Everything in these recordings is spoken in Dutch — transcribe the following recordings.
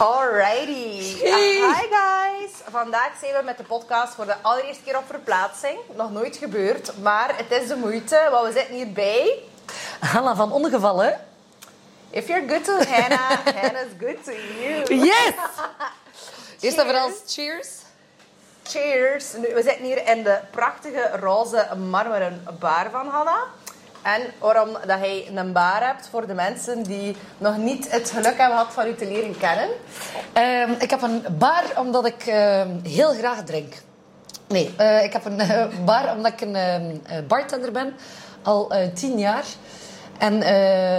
Alrighty. Hi guys. Vandaag zijn we met de podcast voor de allereerste keer op verplaatsing. Nog nooit gebeurd, maar het is de moeite. Want we zitten hier bij... Hanna van Ongevallen. If you're good to Hannah, Hannah's good to you. Yes! Eerst en vooral cheers. Cheers. Nu, we zitten hier in de prachtige roze marmeren bar van Hanna. En waarom dat hij een bar hebt voor de mensen die nog niet het geluk hebben gehad van u te leren kennen. Ehm, ik heb een bar omdat ik ehm, heel graag drink. Nee, eh, ik heb een eh, bar omdat ik een ehm, eh, bartender ben. Al tien jaar. En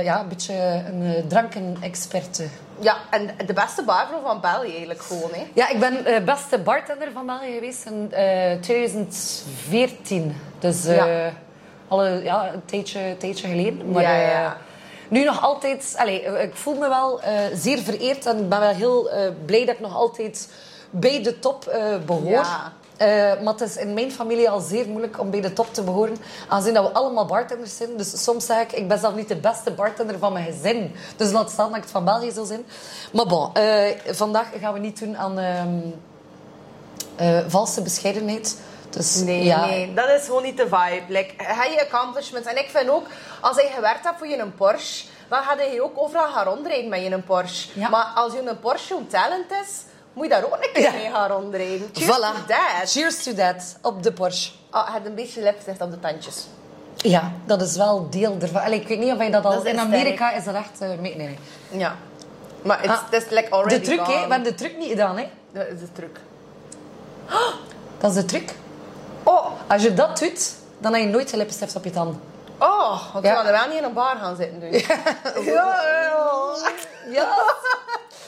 ja, een beetje een drankenexperte. Ja, en de beste barvrouw van België eigenlijk gewoon, hè? Ja, ik ben beste bartender van België geweest in eh, 2014. Dus Ja. Al een, ja, een tijdje, tijdje geleden. Maar Ja, eh, ja. nu nog altijd... Allee, eh, ik voel me wel eh, zeer vereerd en ik ben wel heel blij dat ik nog altijd bij de top eh, behoor. Ja. Maar het is in mijn familie al zeer moeilijk om bij de top te behoren. Aangezien dat we allemaal bartenders zijn. Dus soms zeg ik, ik ben zelf niet de beste bartender van mijn gezin. Dus laat staan dat ik het van België zou zijn. Maar bon, vandaag gaan we niet doen aan ehm, eh, valse bescheidenheid. Dus, Nee, ja, nee, dat is gewoon niet de vibe. Like, ga je accomplishments. En ik vind ook, als je gewerkt hebt voor je een Porsche, dan ga je ook overal gaan rondrijden met je een Porsche. Ja. Maar als je een Porsche een talent is, moet je daar ook een keer Ja. mee gaan rondrijden. Cheers Voilà. to that. Cheers to that. Op de Porsche. Oh, je hebt een beetje lipstift op de tandjes. Ja, dat is wel deel ervan. Allee, ik weet niet of je dat al... Dat in Amerika is dat echt... eh, nee, nee, nee. Ja. Maar het Ah, is like already De truc, hè. We hebben de truc niet gedaan, hè. Dat is de truc. Dat is de truc. Oh, Als je dat doet, dan heb je nooit lippenstift op je tanden. oh. Want Ja. we gaan er wel niet in een bar gaan zitten doen. Ja. Ja.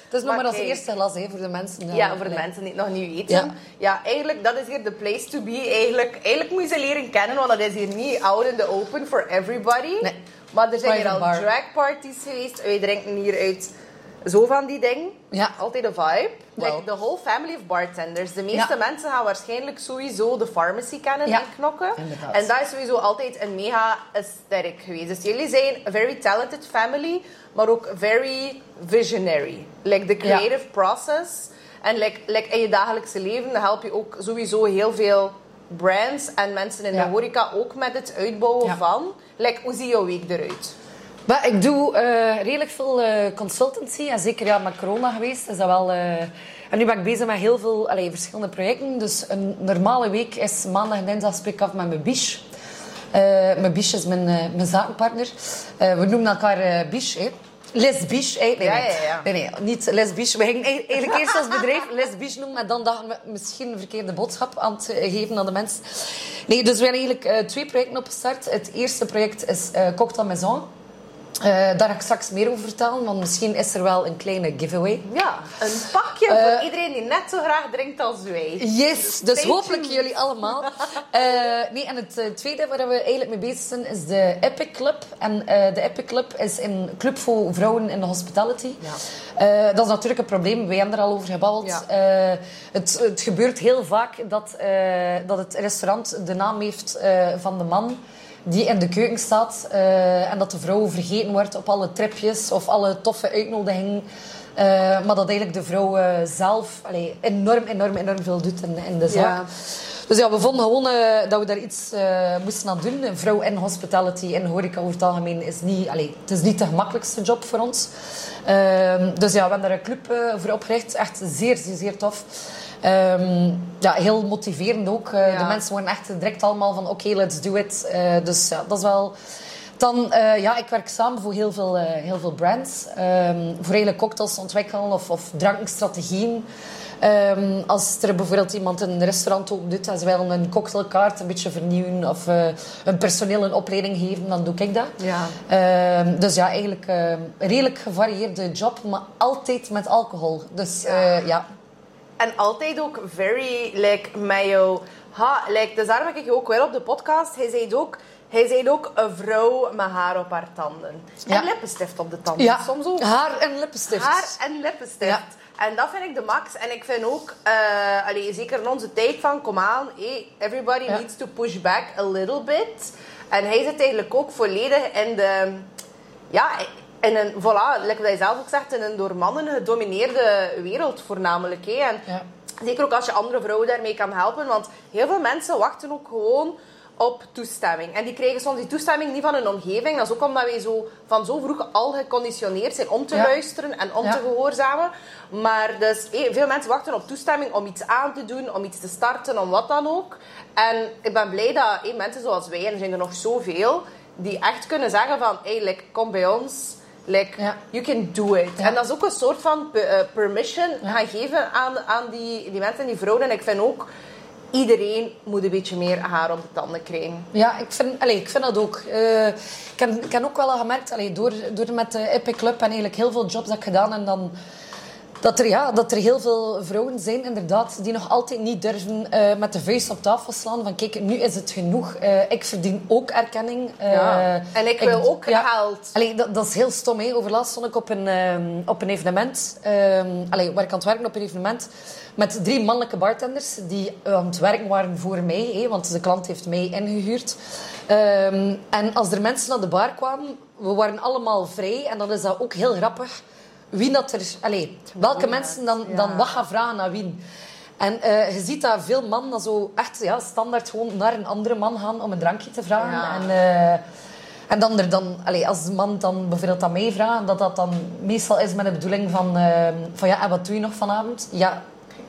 Het is nog Maar maar als eerste glas hè, voor de mensen. eh, Ja, voor de mensen die het nog niet weten. Ja. Ja. eigenlijk, dat is hier de place to be. Eigenlijk, eigenlijk moet je ze leren kennen, want dat is hier niet out in the open for everybody. Nee. Maar er zijn hier al bar. dragparties geweest. Wij drinken hier uit zo van die dingen. Ja. Altijd een vibe. Like the whole family of bartenders. De meeste Ja. mensen gaan waarscheinlijk sowieso de pharmacy kennen Ja. en knokken. Inderdaad. En dat is sowieso altijd een mega sterk geweest. Dus jullie zijn a very talented family, maar ook very visionary. Like the Ja. creative process. En like, like in je dagelijkse leven help je ook sowieso heel veel brands en mensen in Ja. de horeca ook met het uitbouwen Ja. van. Like, hoe ziet jouw week eruit? Maar ik doe eh, redelijk veel eh, consultancy. En zeker ja, met corona geweest is dat wel... eh, en nu ben ik bezig met heel veel allee, verschillende projecten. Dus een normale week is maandag en dinsdag spreek ik af met mijn biche. Mijn biche is mijn, mijn zakenpartner. We noemen elkaar biche, hè. Les Biche? Nee, Ja, nee. ja, ja. nee, nee, niet Les Biche. We gingen e- eigenlijk eerst als bedrijf Les Biche noemen, maar dan dachten we misschien een verkeerde boodschap aan het geven aan de mensen. Nee, dus we hebben eigenlijk twee projecten opgestart. Het eerste project is Cocktail Maison. Eh, daar ga ik straks meer over vertellen, want misschien is er wel een kleine giveaway. Ja, een pakje Eh, voor iedereen die net zo graag drinkt als wij. Yes, dus Stay hopelijk tuned. jullie allemaal. Eh, nee, en het tweede waar we eigenlijk mee bezig zijn is de Epic Club. En de Epic Club is een club voor vrouwen in de hospitality. Ja. Dat is natuurlijk een probleem, wij hebben er al over gebabbeld. Ja. Het, het gebeurt heel vaak dat, dat het restaurant de naam heeft van de man die in de keuken staat. eh, en dat de vrouw vergeten wordt op alle tripjes of alle toffe uitnodigingen. Eh, maar dat eigenlijk de vrouw eh, zelf allee, enorm, enorm, enorm veel doet in, in de zaak. Ja. Dus ja, we vonden gewoon dat we daar iets moesten aan doen. Een vrouw in hospitality, in horeca over het algemeen, is niet, allee, het is niet de gemakkelijkste job voor ons. Ehm, dus ja, we hebben daar een club voor opgericht. Echt zeer, zeer, zeer tof. Ehm, ja, heel motiverend ook. Eh, Ja. De mensen worden echt direct allemaal van oké, let's do it. Eh, dus ja, dat is wel... Dan, eh, ja, ik werk samen voor heel veel, heel veel brands. Ehm, voor hele cocktails ontwikkelen of, of drankenstrategieën. Ehm, als er bijvoorbeeld iemand een restaurant ook doet en ze willen een cocktailkaart een beetje vernieuwen of eh, een personeel een opleiding geven, dan doe ik dat. Ja. Ehm, dus ja, eigenlijk een redelijk gevarieerde job, maar altijd met alcohol. Dus ja. En altijd ook very, like, met jou... Ha, like, dus daarom heb ik je ook wel op de podcast. Hij zei ook... Hij zei ook een vrouw met haar op haar tanden. Ja. En lippenstift op de tanden. ja. Soms ook haar en lippenstift. haar en lippenstift. Ja. En dat vind ik de max. En ik vind ook, allee, zeker in onze tijd van, kom aan, hey, everybody Ja. needs to push back a little bit. En hij zit eigenlijk ook volledig in de... Ja, in een, voilà, like zelf ook zegt, in een door mannen gedomineerde wereld voornamelijk. Hè. En Ja. Zeker ook als je andere vrouwen daarmee kan helpen. Want heel veel mensen wachten ook gewoon op toestemming. En die krijgen soms die toestemming niet van hun omgeving. Dat is ook omdat wij zo, van zo vroeg al geconditioneerd zijn om te Ja. luisteren en om Ja. te gehoorzamen. Maar dus, veel mensen wachten op toestemming om iets aan te doen, om iets te starten, om wat dan ook. En ik ben blij dat mensen zoals wij, en er zijn er nog zoveel, die echt kunnen zeggen van, hey, like, kom bij ons. Like, Ja. you can do it. Ja. En dat is ook een soort van eh, permission gaan geven aan, aan die, die mensen en die vrouwen. En ik vind ook, iedereen moet een beetje meer haar op de tanden krijgen. Ja, ik vind, allee, ik vind dat ook. Eh, ik, heb, ik heb ook wel al gemerkt, allee, door, door met de Epic Club en eigenlijk heel veel jobs dat ik gedaan en dan dat er, ja, dat er heel veel vrouwen zijn inderdaad die nog altijd niet durven eh, met de vuist op tafel slaan van kijk, nu is het genoeg. Eh, ik verdien ook erkenning. Eh, Ja. En ik wil ook ja. geld. Allee, dat, dat is heel stom. Hè. Overlaatst stond ik op een, ehm, op een evenement, ehm, allee, waar ik aan het werken op een evenement, met drie mannelijke bartenders die aan het werken waren voor mij, hè, want de klant heeft mij ingehuurd. Ehm, en als er mensen naar de bar kwamen, we waren allemaal vrij en dan is dat ook heel grappig. Wie dat er, allee, welke mensen dan, dan wat gaan vragen aan wie. En eh, je ziet dat veel mannen dan zo echt ja, standaard gewoon naar een andere man gaan om een drankje te vragen. En, eh, en dan er dan, allee, als de man dan bijvoorbeeld aan mij vraagt, dat dat dan meestal is met de bedoeling van, eh, van ja, en wat doe je nog vanavond? Ja,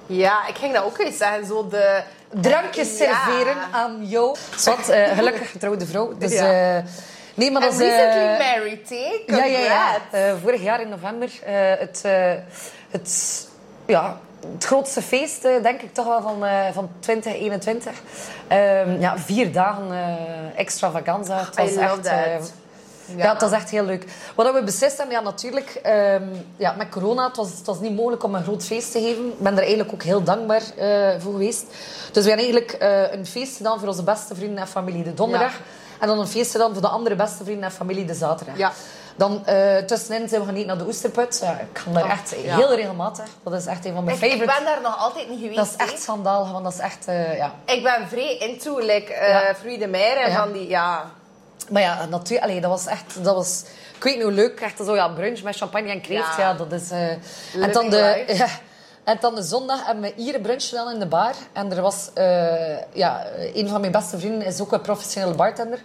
Ja, ik ging dat ook eens zeggen. Zo de... drankjes Ja. serveren aan jou. Zwat, eh, gelukkig getrouwde vrouw. Dus. Eh, nee, maar dat is... eh, recently married, hè? ja, ja, ja. Congrats. Eh, vorig jaar in november. eh, het, eh, het, ja, het grootste feest, eh, denk ik toch wel, van, eh, van 2021. Ehm, ja, vier dagen eh extravaganza. Het was I love echt, that. eh, ja. het was echt heel leuk. Wat we beslist hebben, ja, natuurlijk, ehm, ja, met corona, het was, het was niet mogelijk om een groot feest te geven. Ik ben er eigenlijk ook heel dankbaar eh, voor geweest. Dus we hebben eigenlijk eh, een feest gedaan voor onze beste vrienden en familie de donderdag. Ja. En dan een feest gedaan voor de andere beste vrienden en familie de zaterdag. Ja. Dan eh, tussenin zijn we gaan eten naar de Oesterput. Ja, ik ga daar Oh, echt ja. heel regelmatig. Dat is echt een van mijn Ik, ik ben daar nog altijd niet geweest. Dat is echt schandalig, want dat is echt... eh, ja. Ik ben vrij into, like. Fruit de Meijer van die... Ja, Maar ja, natuurlijk, allee, dat was echt... Dat was, ik weet niet hoe leuk, echt zo ja, brunch met champagne en kreeft. Ja, dat is... en, dan de, en dan de zondag hebben we hier een brunch gedaan in de bar. En er was... eh, ja, een van mijn beste vrienden is ook een professionele bartender.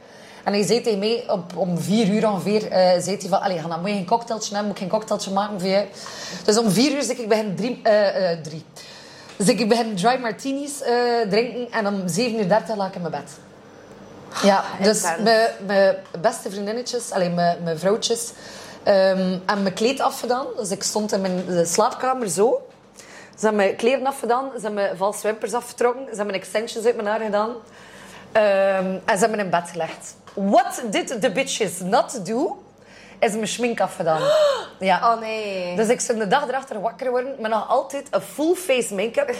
En hij zei tegen mij, op, om vier uur ongeveer, eh zei hij van... Allee, dan moet je geen cocktailtje hebben, moet ik geen cocktailtje maken voor je. Dus om vier uur zeg ik, begin drie... eh, drie. Dus ik begin dry martinis drinken en om 7.30 uur laat ik in mijn bed. Ja, dus Intens. mijn, beste vriendinnetjes, alleen mijn, vrouwtjes, ehm en mijn kleed afgedaan. Dus ik stond in mijn slaapkamer zo. Ze hebben mijn kleren afgedaan, ze hebben mijn valse wimpers afgetrokken, ze hebben extensions uit mijn haar gedaan. Ehm, en ze hebben me in bed gelegd. What did the bitches not do? Is mijn schmink afgedaan. Ja. oh nee. Dus ik zou de dag erachter wakker worden met nog altijd een full face make-up.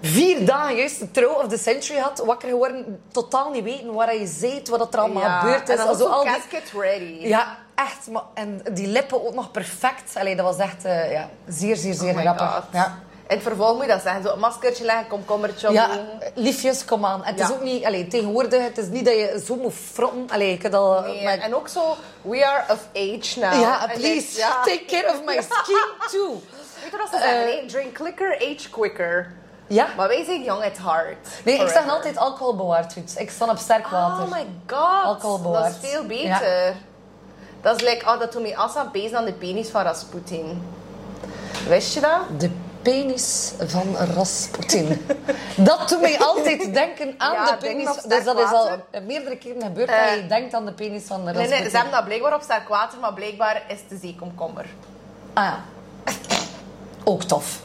Vier dagen juist de trouw of the century had, wakker geworden, totaal niet weten waar je zit, wat er allemaal ja. gebeurd is. En dan was al zo die- ready. Ja, echt. En die lippen ook nog perfect. Allee, dat was echt eh, ja, zeer, zeer, zeer Oh grappig. Ja. In het vervolg moet je dat zeggen. Zo een maskertje leggen, komkommertje Ja, liefjes, kom aan. Het is ook niet, allee, tegenwoordig, het is niet dat je zo moet frotten. Allee, ik heb al, Nee, maar- En ook zo, we are of age now. ja, En please, ja. take care of my skin too. Weet je wat ze zeggen? nee? Drink quicker, age quicker. Ja. Maar wij zijn young at heart. Nee, ik zeg altijd alcohol bewaard goed. Ik sta op sterk water. Oh my god. Alcohol Dat bewaard. is veel beter. Dat is like, oh, dat doet me als aan bezig aan de penis van Rasputin. Wist je dat? De penis van Rasputin. dat doet mij altijd denken aan Ja, de penis. Dus dat is al meerdere keren gebeurd Eh, dat je denkt aan de penis van Nee, Rasputin. nee, ze hebben dat blijkbaar op sterk water, maar blijkbaar is het de zeekomkommer. Ah ja. Ook tof.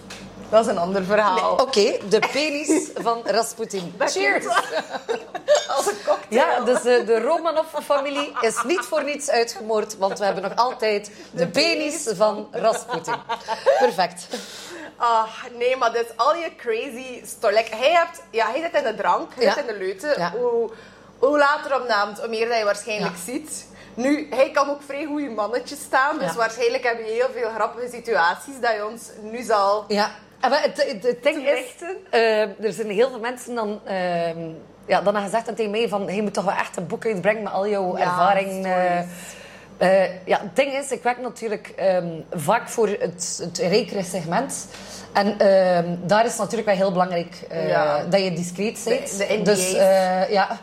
Dat is een ander verhaal. Oké, de penis van Rasputin. Cheers! Als een cocktail. Ja, dus eh, de Romanov-familie is niet voor niets uitgemoord, want we hebben nog altijd de penis van Rasputin. Perfect. Ah, nee, maar dit is al je crazy story. Like, hij, hebt, ja, hij zit in de drank, hij Ja. zit in de leuten. Ja. Hoe, hoe later avond, hoe meer dat je waarschijnlijk Ja. ziet. Nu, hij kan ook vrij goede mannetjes staan. Dus waarschijnlijk heb je heel veel grappige situaties dat je ons nu zal... En wat het, het, het ding is, eh, er zijn heel veel mensen dan, ehm, ja, dan hebben gezegd tegen mij van, je moet toch wel echt een boek uitbrengen met al jouw Ja, ervaring. eh. Eh, ja, het ding is, ik werk natuurlijk ehm, vaak voor het, het rijkere segment. En ehm, daar is natuurlijk wel heel belangrijk Ja. dat je discreet bent. De- de. Dus ja,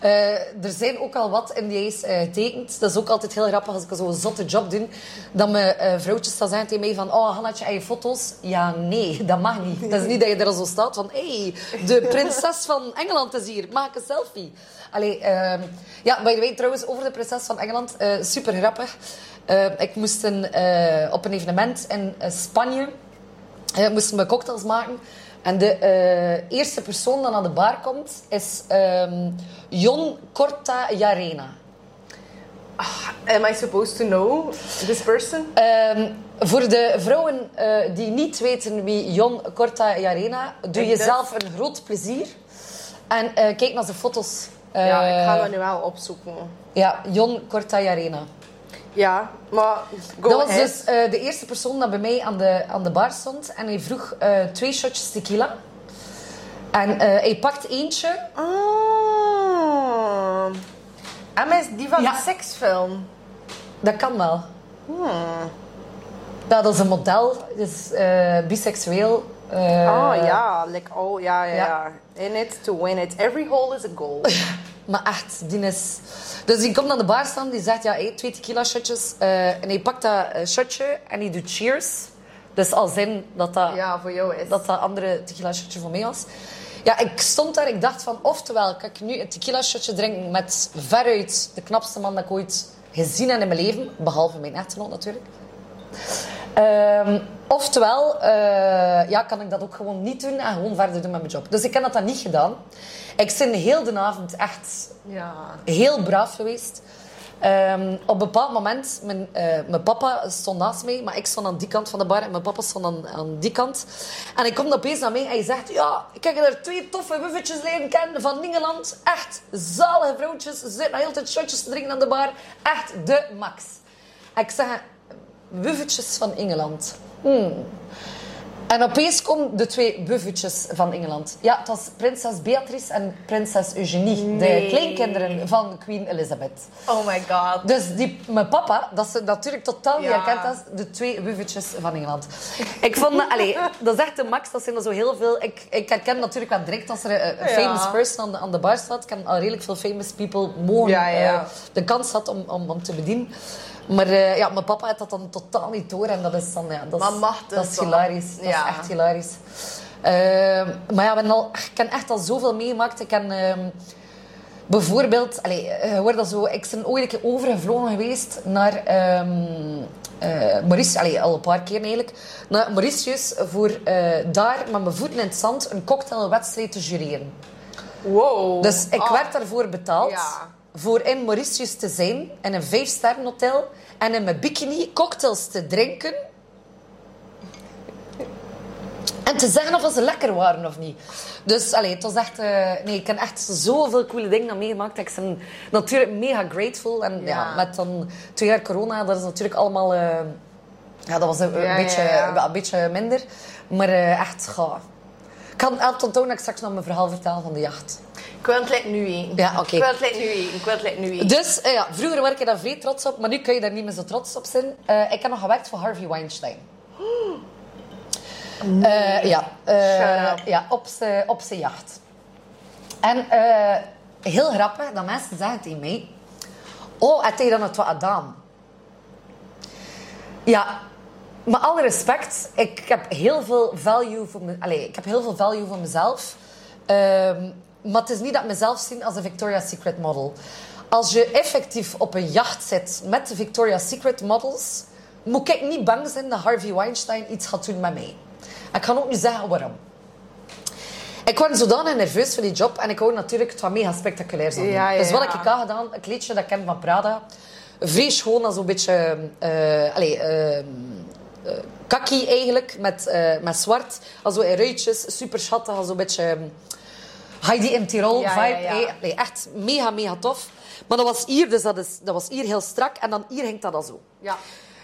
Eh, er zijn ook al wat NDA's eh getekend. Dat is ook altijd heel grappig als ik zo'n zotte job doe. Dat mijn eh, vrouwtjes dan zeggen tegen mij van... Oh, Hannetje, heb je foto's? Ja, nee, dat mag niet. Dat is niet dat je er zo staat van... Hey, de prinses van Engeland is hier. Maak een selfie. Allee, ehm, ja, by the way, trouwens, over de prinses van Engeland. super grappig. Ik moest een, op een evenement in Spanje... Moesten we cocktails maken. En de eh, eerste persoon die aan de bar komt is ehm Jon Corta Jarena. Am I supposed to know this person? Ehm, voor de vrouwen eh, die niet weten wie Jon Corta Jarena, doe Ik je dus. een groot plezier. En eh, kijk naar zijn foto's. Ja, ik ga dat nu wel opzoeken. Ja, Jon Corta Jarena. Ja, maar go dat was ahead. dus eh, de eerste persoon dat bij mij aan de, aan de bar stond. En hij vroeg eh, twee shotjes tequila. En eh, hij pakt eentje. Ah. En is die van Ja. de seksfilm. Dat kan wel. Ja, dat is een model. is eh, biseksueel. Oh ja, like, oh ja, ja. ja. In it to win it. Every hole is a goal. Maar echt, die is... Dus die komt aan de bar staan, die zegt, ja, hey, twee tequila shotjes. Eh, en hij pakt dat eh, shotje en hij doet cheers. Dus al zin dat dat, ja, voor jou is. dat, dat andere tequila shotje voor mij was. Ja, ik stond daar, ik dacht van, oftewel, kan ik nu een tequila shotje drinken met veruit de knapste man dat ik ooit gezien heb in mijn leven. Behalve mijn echtgenoot natuurlijk. Ehm, oftewel, eh, ja, kan ik dat ook gewoon niet doen en gewoon verder doen met mijn job. Dus ik heb dat dan niet gedaan. Ik ben heel de avond echt Ja. heel braaf geweest. Ehm, op een bepaald moment, mijn, eh, mijn papa stond naast mij, maar ik stond aan die kant van de bar en mijn papa stond aan, aan die kant. En hij komt opeens naar mij en hij zegt, ja, ik heb er twee toffe wuffetjes leren kennen van Engeland. Echt zalige vrouwtjes, ze zitten nog heel tijd shotjes te drinken aan de bar. Echt de max. En ik zeg, wuffetjes van Engeland. Hmm. En opeens komen de twee buffetjes van Engeland. Ja, het was prinses Beatrice en prinses Eugenie. De kleinkinderen van Queen Elizabeth. Oh my god. Dus die, mijn papa, dat ze natuurlijk totaal niet Ja. herkend als de twee buffetjes van Engeland. Ik vond dat, allee, dat is echt de max. Dat zijn er zo heel veel. Ik, ik herken natuurlijk wel direct als er een, een Ja. famous person aan de, aan de bar staat. Ik ken al redelijk veel famous people mogen Ja, ja. eh, de kans had om, om, om te bedienen. Maar eh, ja, mijn papa had dat dan totaal niet door. En dat is dan, ja, dat is, mag dat dus is hilarisch. Dat Ja. is echt hilarisch. Ehm, maar ja, we al, ik heb echt al zoveel meegemaakt. Ik heb... ehm, Bijvoorbeeld, allee, eh, je wordt dat zo, ik ben ooit een keer overgevlogen geweest naar ehm eh, Mauritius, allee, al een paar keer eigenlijk, naar Mauritius voor daar met mijn voeten in het zand een cocktailwedstrijd te jureren. Wow. Dus ik Ah. werd daarvoor betaald Ja. Voor in Mauritius te zijn, in een vijfsterren hotel en in mijn bikini cocktails te drinken. En te zeggen of ze lekker waren of niet. Dus allee, het was echt... eh, nee, ik heb echt zoveel coole dingen meegemaakt. Ik ben natuurlijk mega grateful. En ja. Ja. met dan twee jaar corona, dat is natuurlijk allemaal... eh, ja, dat was een, Ja, beetje, ja. een beetje minder. Maar eh, echt, ga. Ik kan het onthouden dat ik straks nog mijn verhaal vertel van de jacht. Ik wil het like nu eten. Ja, oké. Ik wil het like nu eten. Ik wil het like nu eten. Dus eh, ja, vroeger was ik daar vrij trots op, maar nu kun je daar niet meer zo trots op zijn. Eh, ik heb nog gewerkt voor Harvey Weinstein. Ja, eh, up. ja, op zijn op jacht. En eh, heel grappig dat mensen zeggen tegen mij: Oh, heb je dan het wat gedaan? Ja, met alle respect, ik heb heel veel value voor, me, allez, ik heb heel veel value voor mezelf. Ehm, maar het is niet dat ik mezelf zie als een Victoria's Secret model. Als je effectief op een jacht zit met de Victoria's Secret models, moet ik niet bang zijn dat Harvey Weinstein iets gaat doen met mij. Ik kan ook niet zeggen waarom. Ik was zodanig nerveus voor die job en ik wou natuurlijk het wat mega spectaculair zijn. Ja, ja, dus wat ja. ik had gedaan, een kleedje dat ik ken van Prada. Vrij schoon, als zo'n beetje... eh allee, eh, eh, kaki eigenlijk, met, met zwart. Als zo in ruitjes, super schattig, als zo'n beetje... Heidi in Tirol Ja, vibe. ja, ja. eh. Echt mega, mega tof. Maar dat was hier, dus dat, is, dat was hier heel strak. En dan hier hangt dat al zo. Ja.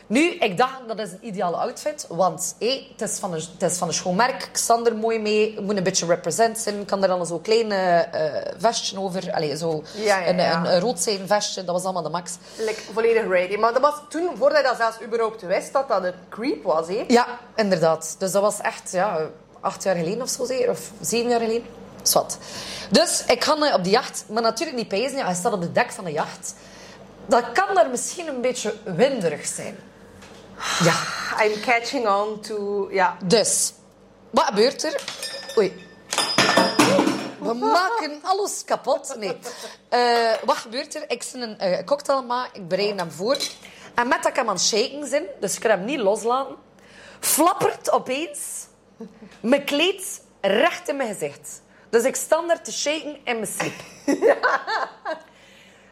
Nu, ik dacht, dat is een ideale outfit. Want hé, het, is van een, het is van een schoon merk. Ik sta er mooi mee. Het moet een beetje represent zijn. Ik kan er dan zo'n klein eh, vestje over. Allee, zo Ja, ja, een, een, een rood zijn vestje. Dat was allemaal de max. Like, volledig ready. Maar dat was toen, voordat je dat zelfs überhaupt wist, dat dat een creep was. Hè? Ja, inderdaad. Dus dat was echt ja, acht jaar geleden of zo. Of zeven jaar geleden. Zwat. Dus ik ga op die jacht. Maar natuurlijk niet pijzen. Ja, hij staat op het dek van de jacht. Dat kan daar misschien een beetje winderig zijn. Ja. I'm catching on to... Ja. Dus, wat gebeurt er? Oei. We maken alles kapot. Nee. Eh, wat gebeurt er? Ik zit een eh, cocktail maken, ik bereid hem voor. En met dat ik hem aan het shaken zijn, dus ik kan hem niet loslaten, flappert opeens mijn kleed recht in mijn gezicht. Dus ik sta daar te shaken in mijn slip.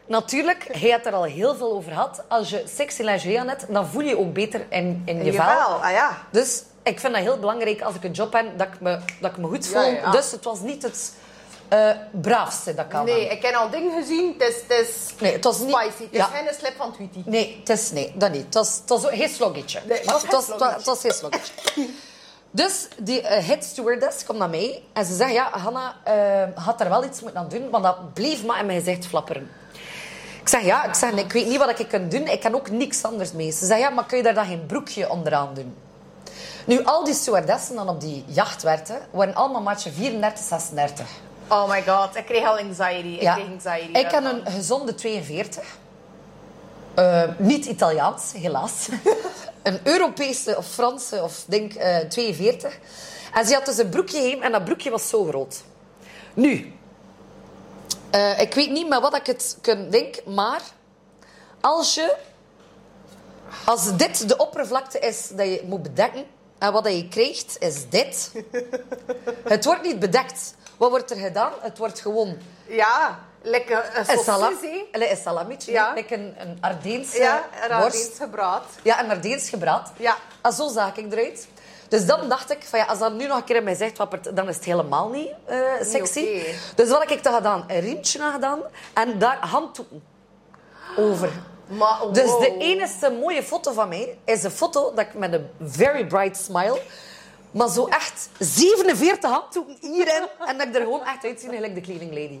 Natuurlijk, hij had er al heel veel over gehad. Als je sexy lingerie aan hebt, dan voel je je ook beter in, in je vel. Ah ja. Dus ik vind dat heel belangrijk als ik een job heb, dat ik me, dat ik me goed voel. ja. Dus het was niet het eh, braafste dat ik aan Nee, ik heb al dingen gezien. Het is, het is Nee, het was niet... spicy. Het is geen slip van Tweety. Nee, het is, nee, dat niet. Het was, het was geen sloggetje. Nee, het was het, was, het was geen sloggetje. Dus die uh, head stewardess komt naar mij en ze zegt, ja, Hanna, eh had er wel iets moeten aan doen, want dat bleef maar in mijn gezicht flapperen. Ik zeg, ja, ik, zeg, ik weet niet wat ik kan doen. Ik kan ook niks anders mee. Ze zegt, ja, maar kun je daar dan geen broekje onderaan doen? Nu, al die stewardessen dan op die jacht werkten, waren allemaal maatje 34, 36. Oh my god, ik kreeg al anxiety. Ik Ja. kreeg anxiety. Ik had daarvan. een gezonde 42. Eh, niet Italiaans, helaas. een Europese of Franse of denk eh 42. En ze had dus een broekje heen en dat broekje was zo groot. Nu, eh, ik weet niet met wat ik het kan denk, maar als je als dit de oppervlakte is dat je moet bedekken en wat je krijgt is dit. het wordt niet bedekt. Wat wordt er gedaan? Het wordt gewoon Ja, lekker een een, salam, sausage. hè? Allee, een salamietje, Ja. like een, een Ardeense Ja, een worst. Ardeens gebraad. Ja, een Ardeens gebraad. Ja. En zo zag ik eruit. Dus dan dacht ik, van ja, als dat nu nog een keer in mijn gezicht wappert, dan is het helemaal niet eh, sexy. Dus wat heb ik dan gedaan? Een riempje aan gedaan en daar handdoeken over. Maar Dus de enige mooie foto van mij is een foto dat ik met een very bright smile, maar zo echt 47 handdoeken hierin en dat ik er gewoon echt uitzie gelijk de cleaning lady.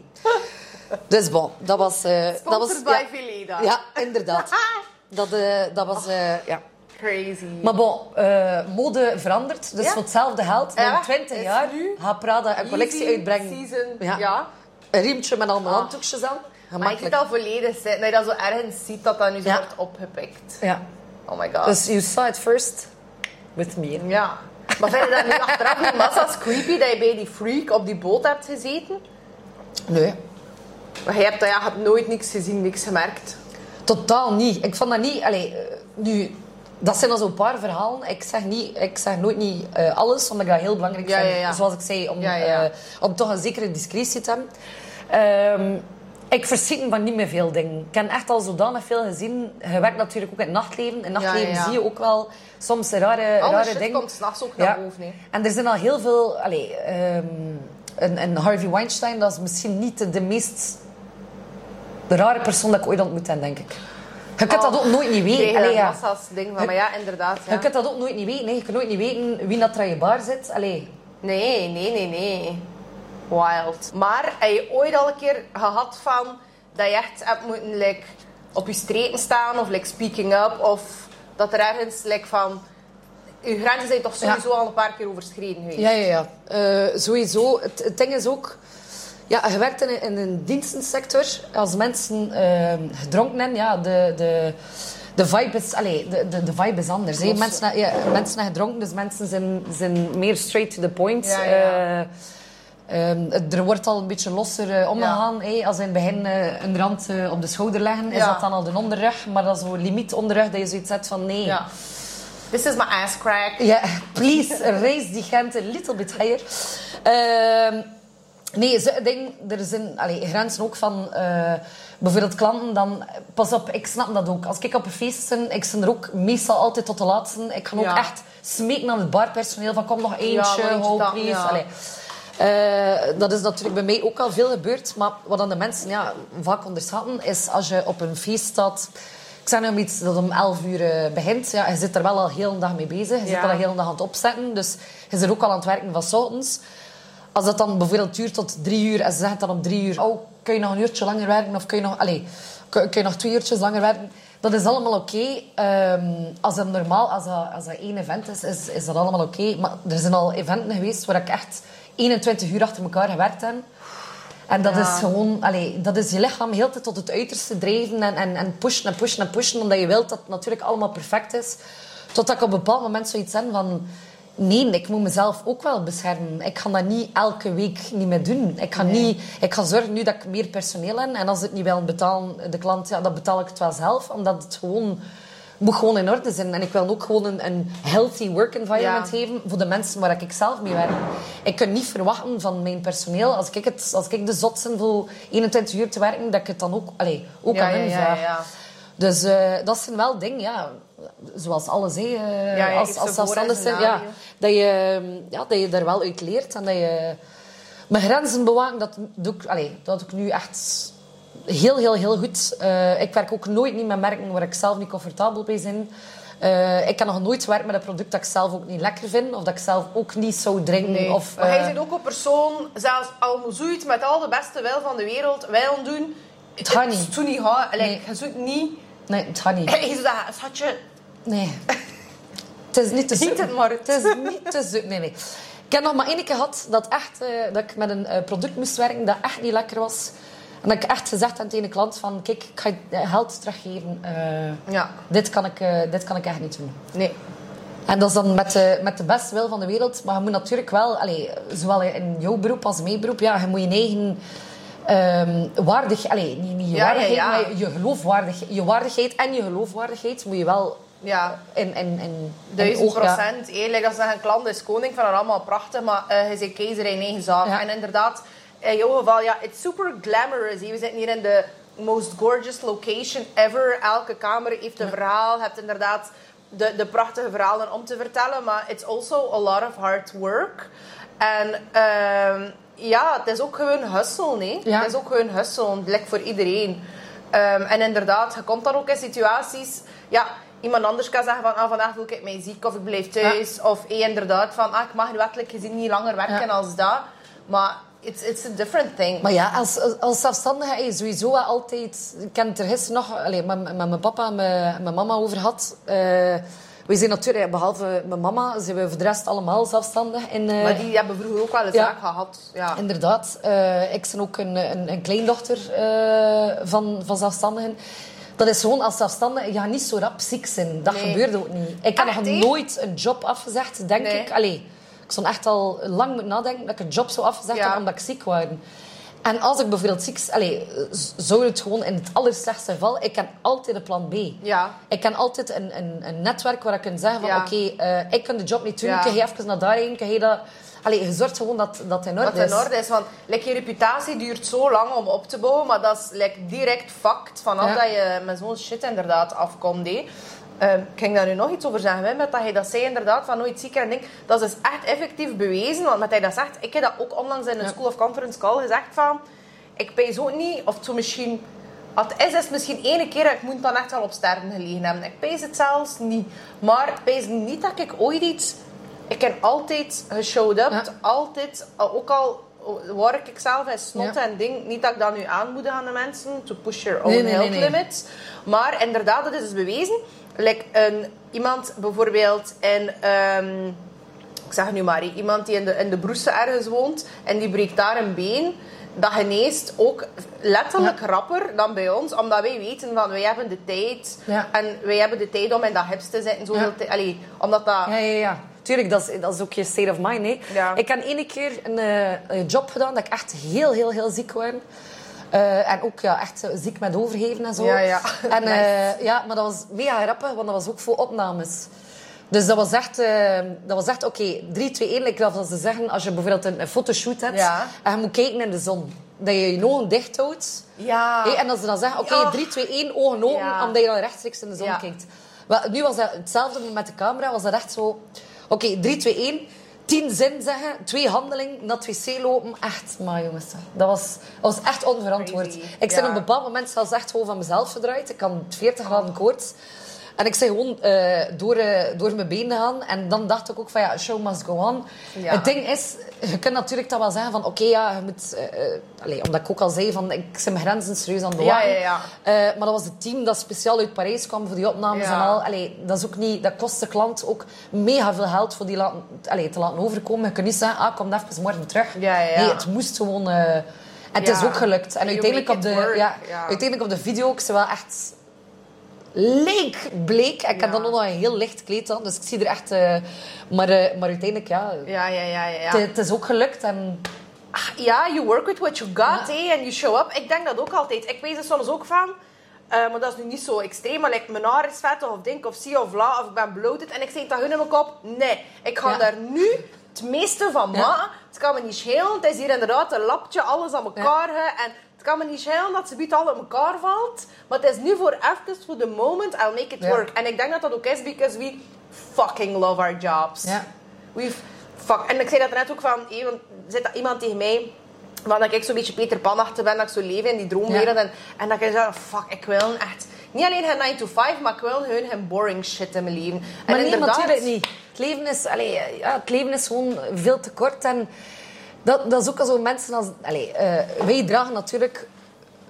Dus bon, dat was... eh, dat was by Veleda. Ja, inderdaad. Dat, eh, dat was... eh, ja. Crazy. Maar bon, mode verandert. Dus Ja. voor hetzelfde geld, Ja, na 20 is jaar, nu gaat Prada een collectie uitbrengen. Season. Ja. Ja. Een riempje met allemaal Ah. handdoekjes aan. Maar je ziet Gemakkelijk. al volledig zitten. Dat je dat zo ergens ziet dat dat nu zo Ja. wordt opgepikt. Ja. Oh my god. Dus you saw it first with me. Ja. Maar vind je dat nu achteraf niet massa's creepy dat je bij die freak op die boot hebt gezeten? Nee, Maar je hebt, ja, je hebt nooit niks gezien, niks gemerkt. totaal niet. Ik vond dat niet... Allee, eh, nu... Dat zijn al zo'n paar verhalen. Ik zeg, niet, ik zeg nooit niet eh, alles, omdat ik dat heel belangrijk Ja, vind. ja, ja. Zoals ik zei, om, eh, om toch een zekere discretie te hebben. Ehm, ik verschiet me van niet meer veel dingen. Ik heb echt al zodanig veel gezien. Je werkt natuurlijk ook in het nachtleven. In het nachtleven ja, ja. zie je ook wel soms rare, Alle rare shit dingen. komt s'nachts ook naar boven. En er zijn al heel veel... Allee, ehm, een, een Harvey Weinstein, dat is misschien niet de, de meest rare persoon dat ik ooit ontmoet heb, denk ik. Je kunt dat Oh, ook nooit niet weten. Allee, ja. massa's dingen van, maar ja, inderdaad. Je Ja. kunt dat ook nooit niet weten. hè. Je kunt nooit niet weten wie dat er aan je bar zit. Allee. Nee, nee, nee, nee. Wild. Maar heb je ooit al een keer gehad van dat je echt hebt moeten like, op je streken staan of like, speaking up of dat er ergens like, van je grenzen zijn toch sowieso al een paar keer overschreden geweest? Ja, ja, ja. Eh, sowieso. Het, het ding is ook... Ja, je werkt in, in een dienstensector. Als mensen eh, gedronken hebben, ja, de... de de vibe is, allee, de, de, de vibe is anders. hè. Mensen, ja, mensen zijn gedronken, dus mensen zijn, zijn meer straight to the point. Ja, ja. Eh, ehm, er wordt al een beetje losser eh, omgegaan. hè. Als in het begin eh, een rand op de schouder leggen, is Ja. dat dan al de onderrug. Maar dat is zo'n limiet onderrug dat je zoiets zet van nee. Ja. This is my ass crack. Ja, please, raise die Gent a little bit higher. Ehm, nee, ze, denk, er zijn allee, grenzen ook van... eh, bijvoorbeeld klanten dan... Pas op, ik snap dat ook. Als ik op een feest ben, ik ben er ook meestal altijd tot de laatste. Ik ga ook Ja. echt smeken aan het barpersoneel van kom nog eentje, eentje hou please. ja. Allee. Eh, dat is natuurlijk bij mij ook al veel gebeurd. Maar wat dan de mensen ja, vaak onderschatten, is als je op een feest staat... Ik zeg nu iets dat om 11 uur eh, begint. Ja, je zit er wel al heel de dag mee bezig. Je Ja. zit al heel de dag aan het opzetten. Dus je zit ook al aan het werken van 's ochtends. Als dat dan bijvoorbeeld duurt tot drie uur en ze zeggen dan om drie uur... Oh, kun je nog een uurtje langer werken? Of kun je nog, allez, kun, je nog twee uurtjes langer werken? Dat is allemaal oké. Ehm, als dat normaal, als dat, als dat één event is, is, is dat allemaal oké. Maar er zijn al eventen geweest waar ik echt 21 uur achter elkaar gewerkt heb. En dat Ja. is gewoon... Allee, dat is je lichaam heel tijd tot het uiterste drijven en, en, en pushen en pushen en pushen. Omdat je wilt dat het natuurlijk allemaal perfect is. Totdat ik op een bepaald moment zoiets heb van... Nee, ik moet mezelf ook wel beschermen. Ik ga dat niet elke week niet meer doen. Ik ga, niet, ik ga zorgen nu dat ik meer personeel heb. En als het niet wil betalen, de klant, ja, dan betaal ik het wel zelf. Omdat het gewoon... moet gewoon in orde zijn. En ik wil ook gewoon een, een healthy work environment Ja. geven voor de mensen waar ik zelf mee werk. Ik kan niet verwachten van mijn personeel, als ik, het, als ik de zot ben voor 21 uur te werken, dat ik het dan ook, allez, ook Ja, aan ja, hen ja, vraag. Dus eh, dat zijn wel dingen, ja, zoals alles, hè, eh, Ja, ja, als, als zelfstandig zijn, ja, dat, je, ja, dat je er wel uit leert en dat je mijn grenzen bewaken, dat doe ik, allez, dat doe ik nu echt heel, heel, heel goed. Eh, ik werk ook nooit niet met merken waar ik zelf niet comfortabel bij ben. Ik kan nog nooit werken met een product dat ik zelf ook niet lekker vind of dat ik zelf ook niet zou drinken. Nee. Of, maar jij eh, bent ook een persoon, zelfs al zoiets met al de beste wil van de wereld wil doen. Het gaat niet. Het niet gaan. Like, Nee. Je zoekt niet... Nee, het gaat niet. Zeggen, schatje, Nee. Het is niet te Niet zoeken. het maar. Het is niet te zoeken. Nee, nee. Ik heb nog maar één keer gehad dat, echt, eh, dat ik met een eh, product moest werken dat echt niet lekker was. En dat ik echt gezegd tegen de klant van... Kijk, ik ga je geld teruggeven. Eh, Ja, dit, kan ik, dit kan ik echt niet doen. nee. En dat is dan met de, met de beste wil van de wereld. Maar je moet natuurlijk wel... Allee, zowel in jouw beroep als mijn beroep... Ja, je moet je eigen... ehm waardig, allee, niet, niet je Ja, waardigheid, ja. maar je, geloofwaardig, je waardigheid en je geloofwaardigheid moet je wel Ja, in, in, in, duizend procent. Eerlijk, dat zeggen, klant is koning, van allemaal prachtig, maar eh je bent keizer in eigen zaak. En inderdaad, in jouw geval, ja, it's super glamorous. We zitten hier in de most gorgeous location ever. Elke kamer heeft een verhaal. Je hebt inderdaad de, de prachtige verhalen om te vertellen, maar it's also a lot of hard work. En ehm, ja, het is ook gewoon hustle, nee. Ja. Het is ook gewoon hustle, like voor iedereen. Ehm, en inderdaad, je komt dan ook in situaties... Ja, iemand anders kan zeggen van... Ah, vandaag voel ik mij ziek of ik blijf thuis. Of hey, inderdaad van... Ah, ik mag nu wettelijk gezien niet langer werken Ja. als dat. Maar it's, it's a different thing. Maar ja, als, als, als zelfstandige je sowieso altijd... Ik heb het er gisteren nog allee, met, met mijn papa en mijn, mijn mama over gehad. Eh, we zijn natuurlijk, behalve mijn mama, zijn we voor de rest allemaal zelfstandig. En, eh, maar die hebben vroeger ook wel een Ja. zaak gehad. Ja. Inderdaad. Eh, ik ben ook een, een, een kleindochter eh, van, van zelfstandigen. Dat is gewoon als zelfstandige, je gaat niet zo rap ziek zijn. Dat Nee. gebeurt ook niet. Ik heb Echt, nog nooit een job afgezegd, denk Nee. ik. Allee, ik stond echt al lang moeten nadenken dat ik een job zou afgezegd Ja. omdat ik ziek was. En als ik bijvoorbeeld ziek... Allee, z- zou het gewoon in het allerslechtste geval... Ik ken altijd een plan B. Ja. Ik ken altijd een, een, een netwerk waar ik kan zeggen van... Ja. Oké, eh, ik kan de job niet doen. Ja. Kun je even naar daarheen? Kun je dat... Allee, je zorgt gewoon dat, dat in orde Wat in is. orde is. Want like, je reputatie duurt zo lang om op te bouwen, maar dat is like, direct fact vanaf Ja. dat je met zo'n shit inderdaad afkomt. hè. Ehm, ik ging daar nu nog iets over zeggen, hè, met dat hij dat zei inderdaad, van nooit ziek en ding. Dat is dus echt effectief bewezen, want met hij dat zegt, ik heb dat ook onlangs in een Ja. School of Conference call gezegd van, ik pees ook niet, of zo misschien, als het is, is het misschien één keer, ik moet dan echt wel op sterven gelegen hebben. Ik pees het zelfs niet. Maar ik pees niet dat ik ooit iets, ik heb altijd geshowed up, Ja. altijd, ook al waar ik zelf in snot Ja. en ding, niet dat ik dat nu aanmoedig aan de mensen, to push your own Nee, nee, nee, health nee. limits. Maar inderdaad, dat is dus bewezen. Like een, iemand bijvoorbeeld in, ehm, ik zeg nu maar, iemand die in de, in de Broese ergens woont en die breekt daar een been, dat geneest ook letterlijk rapper dan bij ons, omdat wij weten van wij hebben de tijd Ja. en wij hebben de tijd om in dat hips te zitten. Zoveel Ja. allee, omdat dat... Ja, ja, ja. Tuurlijk, dat is, dat is ook je state of mind. Hè. Ik heb ene keer een, eh, een job gedaan dat ik echt heel, heel, heel ziek was. Eh, en ook ja, echt ziek met overgeven en zo. Ja, ja. En, Nice. ja, maar dat was mega grappig, want dat was ook voor opnames. Dus dat was echt, dat was echt oké, 3, 2, 1. Ik dat ze zeggen, als je bijvoorbeeld een, een fotoshoot hebt Ja. en je moet kijken in de zon, dat je je ogen dicht houdt. Ja. Hé, en dat ze dan zeggen, oké, Ja. 3, 2, 1, ogen open, Ja. omdat je dan rechtstreeks in de zon Ja. kijkt. Wel, nu was dat hetzelfde met de camera, was dat echt zo... Oké, 3, 2, 1. Tien zin zeggen, twee handelingen, naar het wc lopen. Echt, maar jongens, dat was, dat was echt onverantwoord. Crazy, Ik ben ja. op een bepaald moment zelfs echt gewoon van mezelf verdraaid. Ik had 40 graden koorts. En ik zei gewoon eh, door, eh, door mijn benen gaan. En dan dacht ik ook van ja, show must go on. Ja. Het ding is, je kunt natuurlijk dat wel zeggen van oké, ja, je moet... eh, allee, omdat ik ook al zei van ik zit mijn grenzen serieus aan het Ja, bewaken. ja, ja. Maar dat was het team dat speciaal uit Parijs kwam voor die opnames en al. Allee, dat, is ook niet, dat kost de klant ook mega veel geld voor die laten, allee, te laten overkomen. Je kunt niet zeggen, ah, kom even morgen terug. Nee, het moest gewoon... en het is ook gelukt. En uiteindelijk op, de, ja, ja. uiteindelijk op de video, ik ze wel echt leek bleek. Ik heb dan nog een heel licht kleed aan, dus ik zie er echt... eh, maar, maar uiteindelijk, ja, Ja, ja, ja, ja. ja. het, is ook gelukt. En Ja, you work with what you got, eh, and you show up. Ik denk dat ook altijd. Ik weet er soms ook van, eh, maar dat is nu niet zo extreem, maar like, mijn haar is vet of denk of zie of la, of ik ben bloated en ik zeg dat hun in mijn kop, nee, ik ga Ja. daar nu het meeste van Ja. maken. Het kan me niet schelen, het is hier inderdaad een lapje, alles aan elkaar. en kan me niet schelen dat ze biedt al in elkaar valt, maar het is nu voor even, voor the moment, I'll make it Ja. work. En ik denk dat dat ook is, because we fucking love our jobs. Ja. We've, fuck. En ik zei dat net ook van, hé, want er zit iemand tegen mij, van dat ik zo'n beetje Peter Pan achter ben, dat ik zo leef in die droomwereld. Ja. En, en dat ik zei, fuck, ik wil echt, niet alleen geen 9 to 5, maar ik wil geen boring shit in mijn leven. Maar en nee, inderdaad, natuurlijk niet. Het leven is, allee, ja, het leven is gewoon veel te kort. En dat, dat is ook al zo mensen als... Allee, eh, wij dragen natuurlijk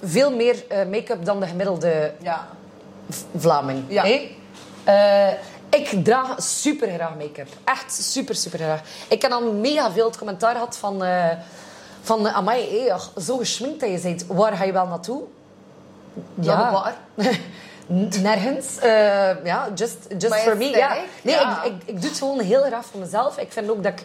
veel meer eh, make-up dan de gemiddelde Ja. Vlaming. Ja. Eh, ik draag super graag make-up. Echt super, super graag. Ik heb al mega veel het commentaar gehad van... van, amai, ach, zo geschminkt dat je bent. Waar ga je wel naartoe? Ja. waar. Nergens. Ja, just, just Maar for me. Ja. Nee, ja. Ik, ik, ik doe het gewoon heel graag voor mezelf. Ik vind ook dat ik...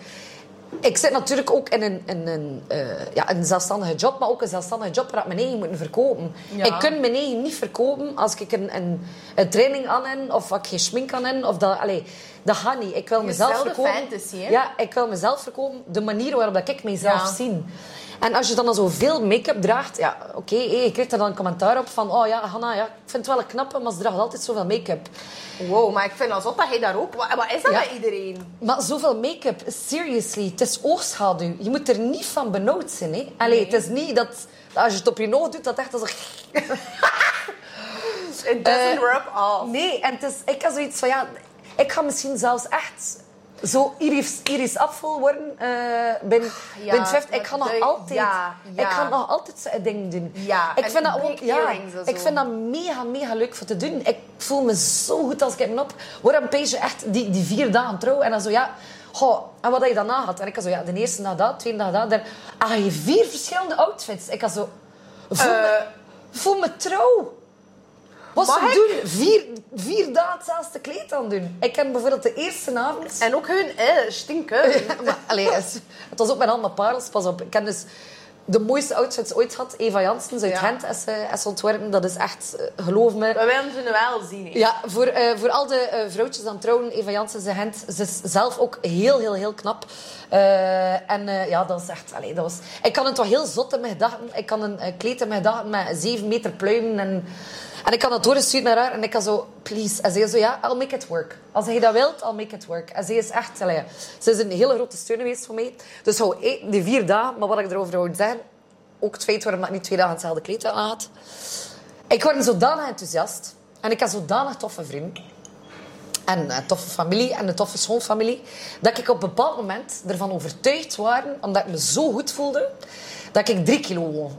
Ik zit natuurlijk ook in een, in een, eh, ja, een zelfstandige job, maar ook een zelfstandige job waar ik mijn eigen moet verkopen. Ja. Ik kan mijn eigen niet verkopen als ik een, een, een training aan heb of als ik geen schmink aan heb. Of dat, allee, dat gaat niet. Ik wil mezelf verkopen. fantasy, hè? Ja, ik wil mezelf verkopen. De manier waarop ik mezelf Ja. zie. En als je dan al zoveel make-up draagt, ja, oké, hé, je krijgt er dan een commentaar op van, oh ja, Hanna, ja, ik vind het wel een knappe, maar ze draagt altijd zoveel make-up. Wow, maar ik vind alsof dat jij daar ook... Wat, wat is dat Ja. met iedereen? Maar zoveel make-up, seriously, het is oogschaduw. Je moet er niet van benauwd zijn, hè. Allee, het is niet dat, als je het op je oog doet, dat echt als een... It doesn't Eh, rub off. Nee, en het is, ik had zoiets van, ja, ik ga misschien zelfs echt zo Iris, Iris Apfel worden uh, ben, ja, ben 50. Ik ga nog de- altijd, ja, ja. ik ga nog altijd zo'n ding doen. Ja, ik vind dat ook, ja, ik vind dat mega, mega leuk voor te doen. Ik voel me zo goed als ik hem op. Waarom pees je echt die, die vier dagen trouw en dan zo, ja, goh, en wat had je daarna had? En ik had zo, ja, de eerste dag dat, de tweede dag dat. Dan ah, je vier verschillende outfits. Ik had zo, voel, me, Eh. voel me trouw. Wat Mag ze ik? doen, vier, vier dagen hetzelfde kleed aan doen. Ik kan bijvoorbeeld de eerste avond... En ook hun, eh, stinken. maar, allee, het, was ook met allemaal parels, pas op. Ik heb dus de mooiste outfits ooit gehad. Eva Janssens uit Ja. Gent is, eh, is ontworpen. Dat is echt, eh, geloof me... We willen ze wel zien. hè. Ja, voor, eh, voor al de vrouwtjes aan trouwen, Eva Janssens in Gent, ze is zelf ook heel, heel, heel knap. En ja, dat was echt... Allee, dat was, ik kan het wel heel zot in mijn gedachten. Ik kan een kleed in mijn gedachten met zeven meter pluimen en... En ik kan dat doorsturen naar haar en ik kan zo, please. En zij zo, ja, I'll make it work. Als je dat wilt, I'll make it work. En zij is echt, allee, ze is een hele grote steun geweest voor mij. Dus hou eh, die vier dagen, maar wat ik erover wil zeggen, ook het feit waarom ik niet twee dagen hetzelfde kleed aan had. Ik word zodanig enthousiast. En ik heb zodanig toffe vrienden. En een toffe familie en een toffe schoonfamilie. Dat ik op een bepaald moment ervan overtuigd was, omdat ik me zo goed voelde, dat ik drie kilo woog.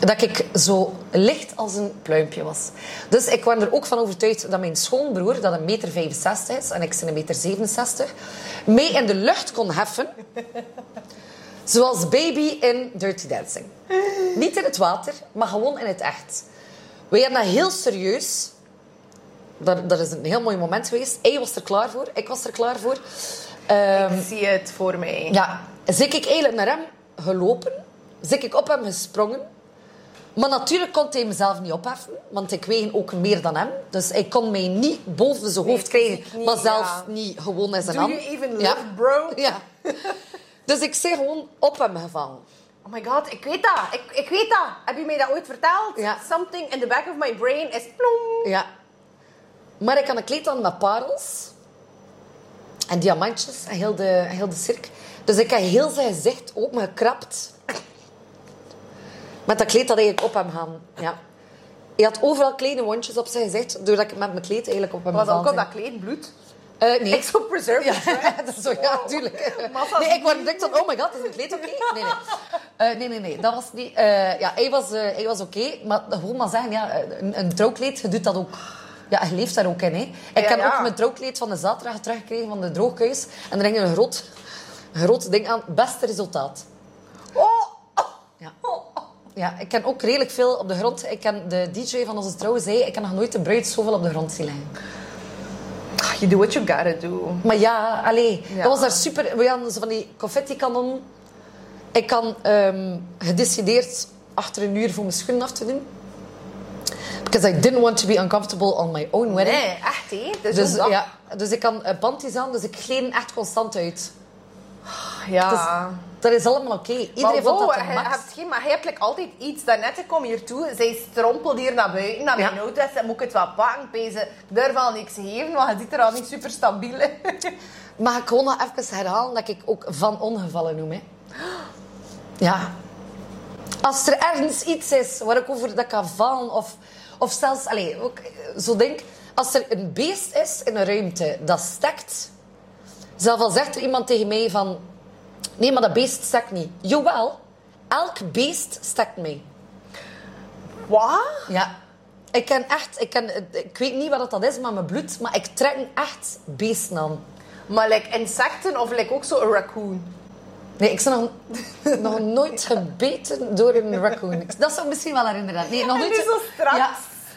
Dat ik zo licht als een pluimpje was. Dus ik was er ook van overtuigd dat mijn schoonbroer, dat een meter 65 is en ik ben een meter 67, mij in de lucht kon heffen. Zoals Baby in Dirty Dancing. Niet in het water, maar gewoon in het echt. We hebben dat heel serieus. Dat, dat is een heel mooi moment geweest. Hij was er klaar voor, ik was er klaar voor. Ehm, Ik zie het voor mij. ja, zik ik eigenlijk naar hem gelopen. Zik ik op hem gesprongen. Maar natuurlijk kon hij mezelf niet opheffen, want ik weeg ook meer dan hem. Dus hij kon mij niet boven zijn hoofd krijgen, niet, maar zelf ja. niet gewoon in zijn Do hand. you even Ja. live, bro? Ja. Dus ik zei gewoon op hem gevallen. Oh my god, ik weet dat. Ik, ik weet dat. Heb je mij dat ooit verteld? Ja. Something in the back of my brain is plong. Ja. Maar ik had een kleed aan met parels. en diamantjes en heel de, heel de cirk. Dus ik heb heel zijn gezicht opengekrapt. Met dat kleed dat eigenlijk op hem gaan. Ja. Hij had overal kleine wondjes op zijn gezicht, doordat ik met mijn kleed eigenlijk op hem Was ook op ben. dat kleed bloed? Eh, nee. Ik zo preserved. Ja, dat is zo, ja, tuurlijk. Massa's Nee, ik word direct van, oh my god, is het kleed oké? Nee, nee. Eh, nee, nee, nee, dat was niet... eh, ja, hij was, hij was oké, maar gewoon maar zeggen, ja, een, een trouwkleed, je doet dat ook... Ja, je leeft daar ook in, hè. Ik Ja, heb ja. ook mijn trouwkleed van de zaterdag teruggekregen van de droogkuis. En er hing een groot, groot ding aan. Beste resultaat. Ja. Ik ken ook redelijk veel op de grond. Ik ken de DJ van onze trouw zei, ik heb nog nooit de bruid zoveel op de grond zien liggen. You do what you gotta do. Maar ja, allee, Ja. dat was daar super. We hadden zo van die confetti-kanonnen. Ik kan ehm, gedecideerd achter een uur voor mijn schoenen af te doen. Because I didn't want to be uncomfortable on my own wedding. Nee, echt hé. Dus, Dus, ja, dus ik kan uh, panties aan, dus ik gleed echt constant uit. ja. Dat is allemaal oké. Iedereen maar vond wow, dat de je max. hebt geen, maar je hebt like, altijd iets. Daarnet ik kom hier toe, zij strompelt hier naar buiten, naar mijn Ja. auto. En moet ik het wat pakken, pezen. Durf al niks geven, want je ziet er al niet super stabiel uit. Mag ik gewoon nog even herhalen dat ik ook van ongevallen noem, hè? Ja. Als er ergens iets is waar ik over dat kan vallen, of, of zelfs, allez, ook zo denk, als er een beest is in een ruimte dat stekt, zelfs al zegt er iemand tegen mij van, nee, maar dat beest stekt niet. Jawel, elk beest stekt mij. Wat? Ja. Ik ken echt, ik, ken, ik weet niet wat dat is, maar mijn bloed, maar ik trek echt beesten aan. Maar like insecten of like ook zo een raccoon? Nee, ik ben nog, nog nooit gebeten door een raccoon. Dat zou ik misschien wel herinneren. Nee, nog nooit. nu zo straks. Ja,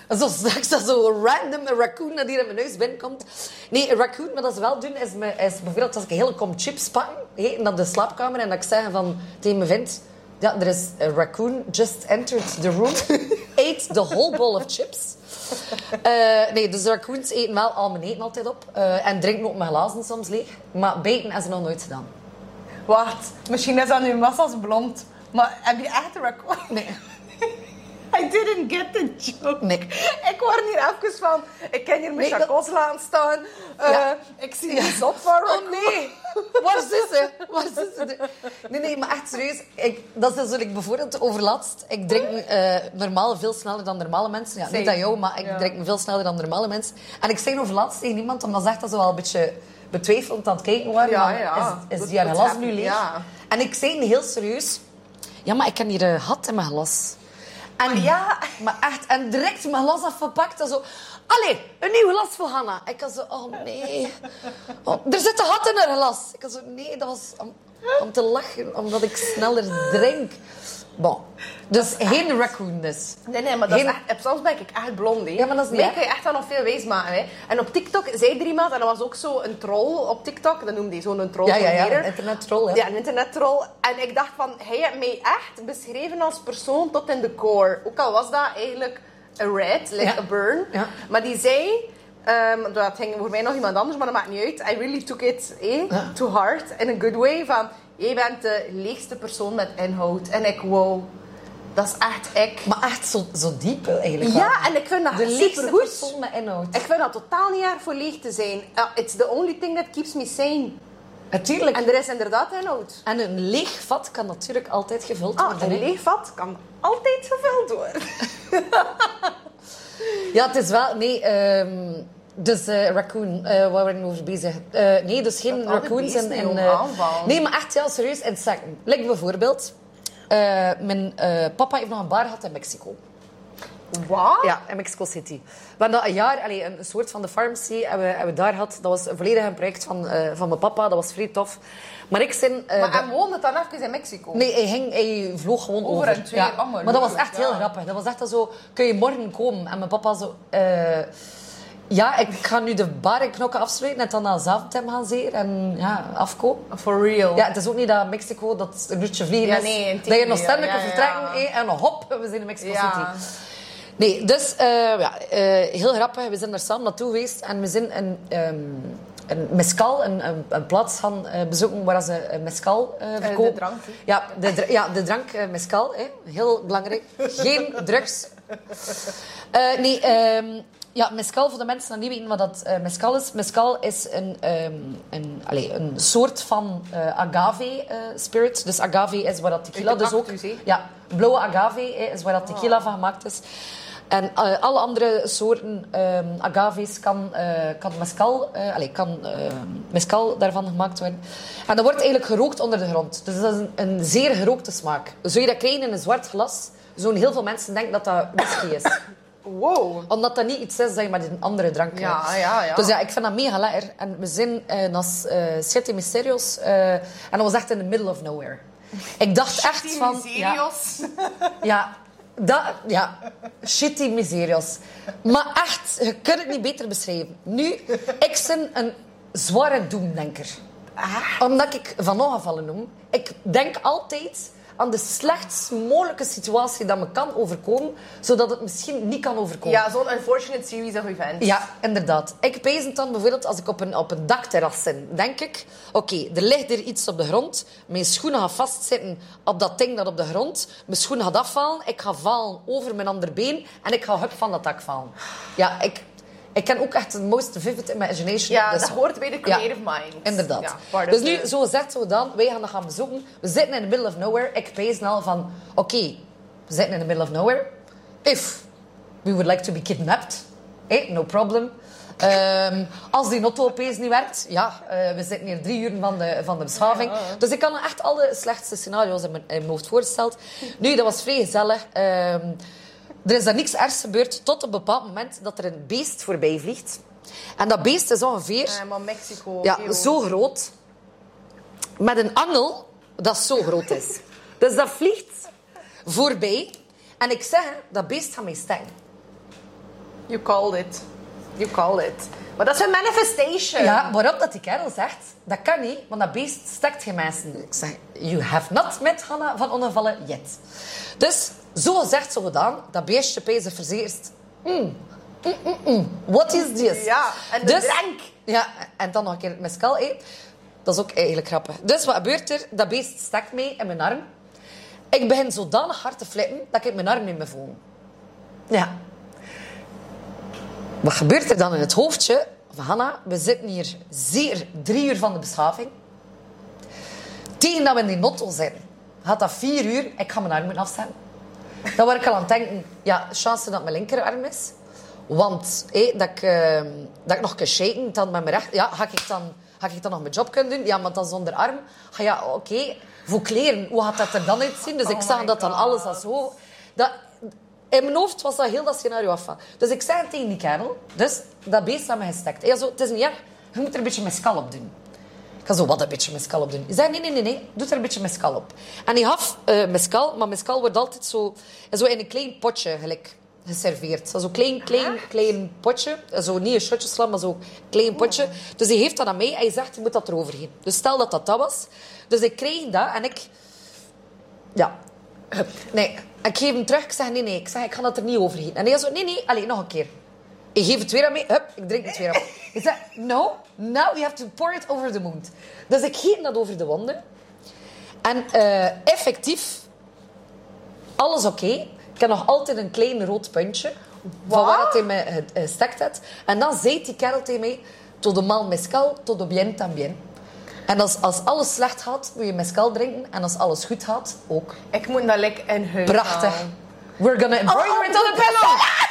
zo straks dat zo'n random een raccoon dat hier in mijn huis binnenkomt. Nee, een raccoon, maar dat ze wel doen, is, me, is bijvoorbeeld als ik een hele kom chips pakken hé, naar de slaapkamer en dat ik zeg van, tegen mijn vriend... Ja, er is een raccoon just entered the room. Ate the whole bowl of chips. Eh, nee, dus raccoons eten wel al mijn eten altijd op. eh, en drinken ook mijn glazen soms leeg. Maar bijten hebben ze nog nooit gedaan. Wacht, misschien is dat nu massa's blond. Maar heb je echt een raccoon? Nee. I didn't get the joke. Ik word hier even van... Ik ken hier mijn Nee, dat- staan. Eh, Ja. Ik zie die zot van raccoon. Oh nee, waar is ze? Waar is ze? Nee, nee, maar echt serieus. Ik, dat is dus ik bijvoorbeeld overlaatst. Ik drink eh, normaal veel sneller dan normale mensen. Ja, Same. niet aan jou, maar ik Ja. drink veel sneller dan normale mensen. En ik zei overlaatst tegen iemand, omdat ze echt dat ze wel een beetje betwijfelend aan het kijken waren. Ja, ja. Is, is die haar glas nu leeg? Ja. En ik zei heel serieus... Ja, maar ik heb hier een gat in mijn glas. En, Maar ja. Maar echt, en direct mijn glas afgepakt en zo... Allee, een nieuw glas voor Hanna. Ik had zo, oh nee. Oh, er zit een gat in haar glas. Ik had zo, nee, dat was om, om te lachen, omdat ik sneller drink. Bon. Dus geen raccoon dus. Nee, nee, maar dat is echt, soms ben ik echt blond. Hè. Ja, maar dat is niet Mij kun je echt wel nog veel wijs maken. Hè. En op TikTok zei er iemand, en dat was ook zo een troll op TikTok. Dat noemde hij zo'n troll. Ja, ja, ja. Een internettroll, ja. Ja, een internettroll. En ik dacht van, hij heeft mij echt beschreven als persoon tot in de core. Ook al was dat eigenlijk een red, like Ja. a burn. Ja. Maar die zei... ehm, dat ging voor mij nog iemand anders, maar dat maakt niet uit. I really took it eh, Ja. to heart, in a good way. Van, jij bent de leegste persoon met inhoud. En ik, wow, dat is echt ik. Maar echt zo, zo diep eigenlijk wel. Ja, en ik vind dat De leegste persoon met inhoud. Ik vind dat totaal niet erg voor leeg te zijn. Uh, it's the only thing that keeps me sane. Natuurlijk. En er is inderdaad inhoud. En een leeg vat kan natuurlijk altijd gevuld Ah, worden. een leeg vat kan altijd gevuld worden. Ja, het is wel... Nee, ehm, dus eh, raccoon, eh, waar waren we over bezig? Eh, nee, dus geen Dat raccoons en... nee, maar echt heel serieus insecten. Like bijvoorbeeld... mijn papa heeft nog een bar gehad in Mexico. Wat? Ja, in Mexico City. We hadden dat een jaar, allee, een soort van de pharmacy, hebben we, hebben we daar gehad. Dat was volledig een project van, van mijn papa. Dat was vrij tof. Maar ik zin... Maar hij woonde dan even in Mexico. Nee, hij, ging, hij vloog gewoon Over over. twee, oh, maar maar dat was echt heel ja. grappig. Dat was echt zo, kun je morgen komen? En mijn papa zo... ja, ik ga nu de bar in knokken afsluiten en dan naar Zaventem gaan zeer en ja, afkomen. For real. Ja, het is ook niet dat Mexico dat een uurtje vliegen Ja, is. nee, dat je nog ständig ja, ja. vertrekken hé, en hop, we zijn in Mexico Ja. City. Nee, dus eh, ja, eh, heel grappig. We zijn er samen naartoe geweest en we zijn een, ehm een mescal, een, een, een plaats gaan eh, bezoeken waar ze mescal verkopen. de drank? Ja, de, ja, de drank mescal, hè. heel belangrijk. Geen drugs. Nee, ehm, Ja, mescal, voor de mensen die niet weten wat dat uh, mescal is. Mescal is een, um, een, allez, een soort van uh, agave uh, spirit. Dus agave is waar dat tequila dus ook... Ja, blauwe agave is waar dat tequila oh. van gemaakt is. En alle andere soorten um, agaves kan, kan, mescal, allez, kan mescal daarvan gemaakt worden. En dat wordt eigenlijk gerookt onder de grond. Dus dat is een, een zeer gerookte smaak. Zou je dat krijgen in een zwart glas, zouden heel veel mensen denken dat dat whisky is. Wow. Omdat dat niet iets is dat je met een andere drank ja, ja, ja. Dus ja, ik vind dat mega lekker. En we zijn uh, naar uh, Siete. Uh, en dat was echt in the middle of nowhere. Ik dacht echt van... Ja, ja, dat, ja, shitty miserios. Maar echt, je kunt het niet beter beschrijven. Nu, ik ben een zware doemdenker. Ah. Omdat ik van ongevallen noem. Ik denk altijd aan de slechtst mogelijke situatie dat me kan overkomen, zodat het misschien niet kan overkomen. Ja, zo'n unfortunate series of events. Ja, inderdaad. Ik pees dan bijvoorbeeld als ik op een, op een dakterras zit. Denk ik, oké, er ligt er iets op de grond. Mijn schoenen gaan vastzitten op dat ding dat op de grond. Mijn schoen gaat afvallen. Ik ga vallen over mijn andere been. En ik ga hup van dat dak vallen. Ja, ik, ik ken ook echt de most vivid imagination. Ja, dat hoort bij de creative ja, mind. Inderdaad. Ja, dus nu, zo zegt zo dan, wij gaan dat gaan bezoeken. We zitten in the middle of nowhere. Ik pees snel van, oké, okay, we zitten in the middle of nowhere. If we would like to be kidnapped, hey, no problem. Um, als die auto opeens niet werkt, ja, uh, we zitten hier drie uur van de, van de beschaving. Ja, ja. Dus ik kan echt alle slechtste scenario's in mijn, in mijn hoofd voorstellen. Nu, dat was vrij gezellig. Um, er is daar niks ergs gebeurd tot op een bepaald moment dat er een beest voorbij vliegt. En dat beest is ongeveer... Ja, maar Mexico... Ja, zo groot. Met een angel dat zo groot is. dus dat vliegt voorbij. En ik zeg, dat beest gaat mij staan. You called it. You called it. Maar dat is een manifestation. Ja, waarop dat die kerel zegt, dat kan niet, want dat beest stekt geen mensen. Ik zeg, you have not met Hanna van ongevallen yet. Dus zo zegt zo gedaan, dat beestje pezen verzeerst. Mm, mm, mm, mm. What is this? Ja, en de dus, drank. Ja, en dan nog een keer het mescal. Dat is ook eigenlijk grappig. Dus wat gebeurt er? Dat beest stekt mee in mijn arm. Ik begin zodanig hard te flippen dat ik mijn arm niet meer voel. Ja. Wat gebeurt er dan in het hoofdje van Hanna? We zitten hier zeer drie uur van de beschaving. Tegen dat we in die notto zijn, gaat dat vier uur. Ik ga mijn arm moeten afzetten. Dan word ik al aan het denken, ja, chance dat mijn linkerarm is. Want hé, dat, ik, uh, dat ik nog kan shaken dan met mijn rechter... Ja, ga ik dan, ga ik dan nog mijn job kunnen doen? Ja, maar dan zonder arm. Ga ja, oké. Okay. Voor kleren, hoe gaat dat er dan uitzien? Dus ik Oh zag dat dan alles als zo... Dat, in mijn hoofd was dat heel dat scenario af. Dus ik zei tegen die kerel, dus dat beest aan me gestekt. Hij zo, het is niet erg, je moet er een beetje mescal op doen. Ik ga zo, wat een beetje mescal op doen? Hij zei, nee, nee, nee, nee, doe er een beetje mescal op. En hij gaf uh, mescal, maar mescal wordt altijd zo, zo in een klein potje gelijk geserveerd. Zo'n klein, klein, klein potje. Zo niet een shotjeslam, maar zo'n klein potje. Dus hij heeft dat aan mij en hij zegt, je moet dat erover heen. Dus stel dat dat dat was. Dus ik kreeg dat en ik... Ja. Nee, ik geef hem terug. Ik zeg, nee, nee. Ik zeg, ik ga dat er niet overheen. En hij zo, nee, nee. Allee, nog een keer. Ik geef het weer aan mij. Hup, ik drink het weer op. Ik zeg, no, now you have to pour it over the wound. Dus ik geef dat over de wonden. En uh, effectief, alles oké. Okay. Ik heb nog altijd een klein rood puntje. Van waar hij me gestekt had. En dan zei die kerel tegen mij... Todo mal mezcal, todo bien también. En als, als alles slecht gaat, moet je mezcal drinken. En als alles goed gaat, ook. Ik moet dat lekker in huis Prachtig. We're gonna embroider Oh, it on the de pillow.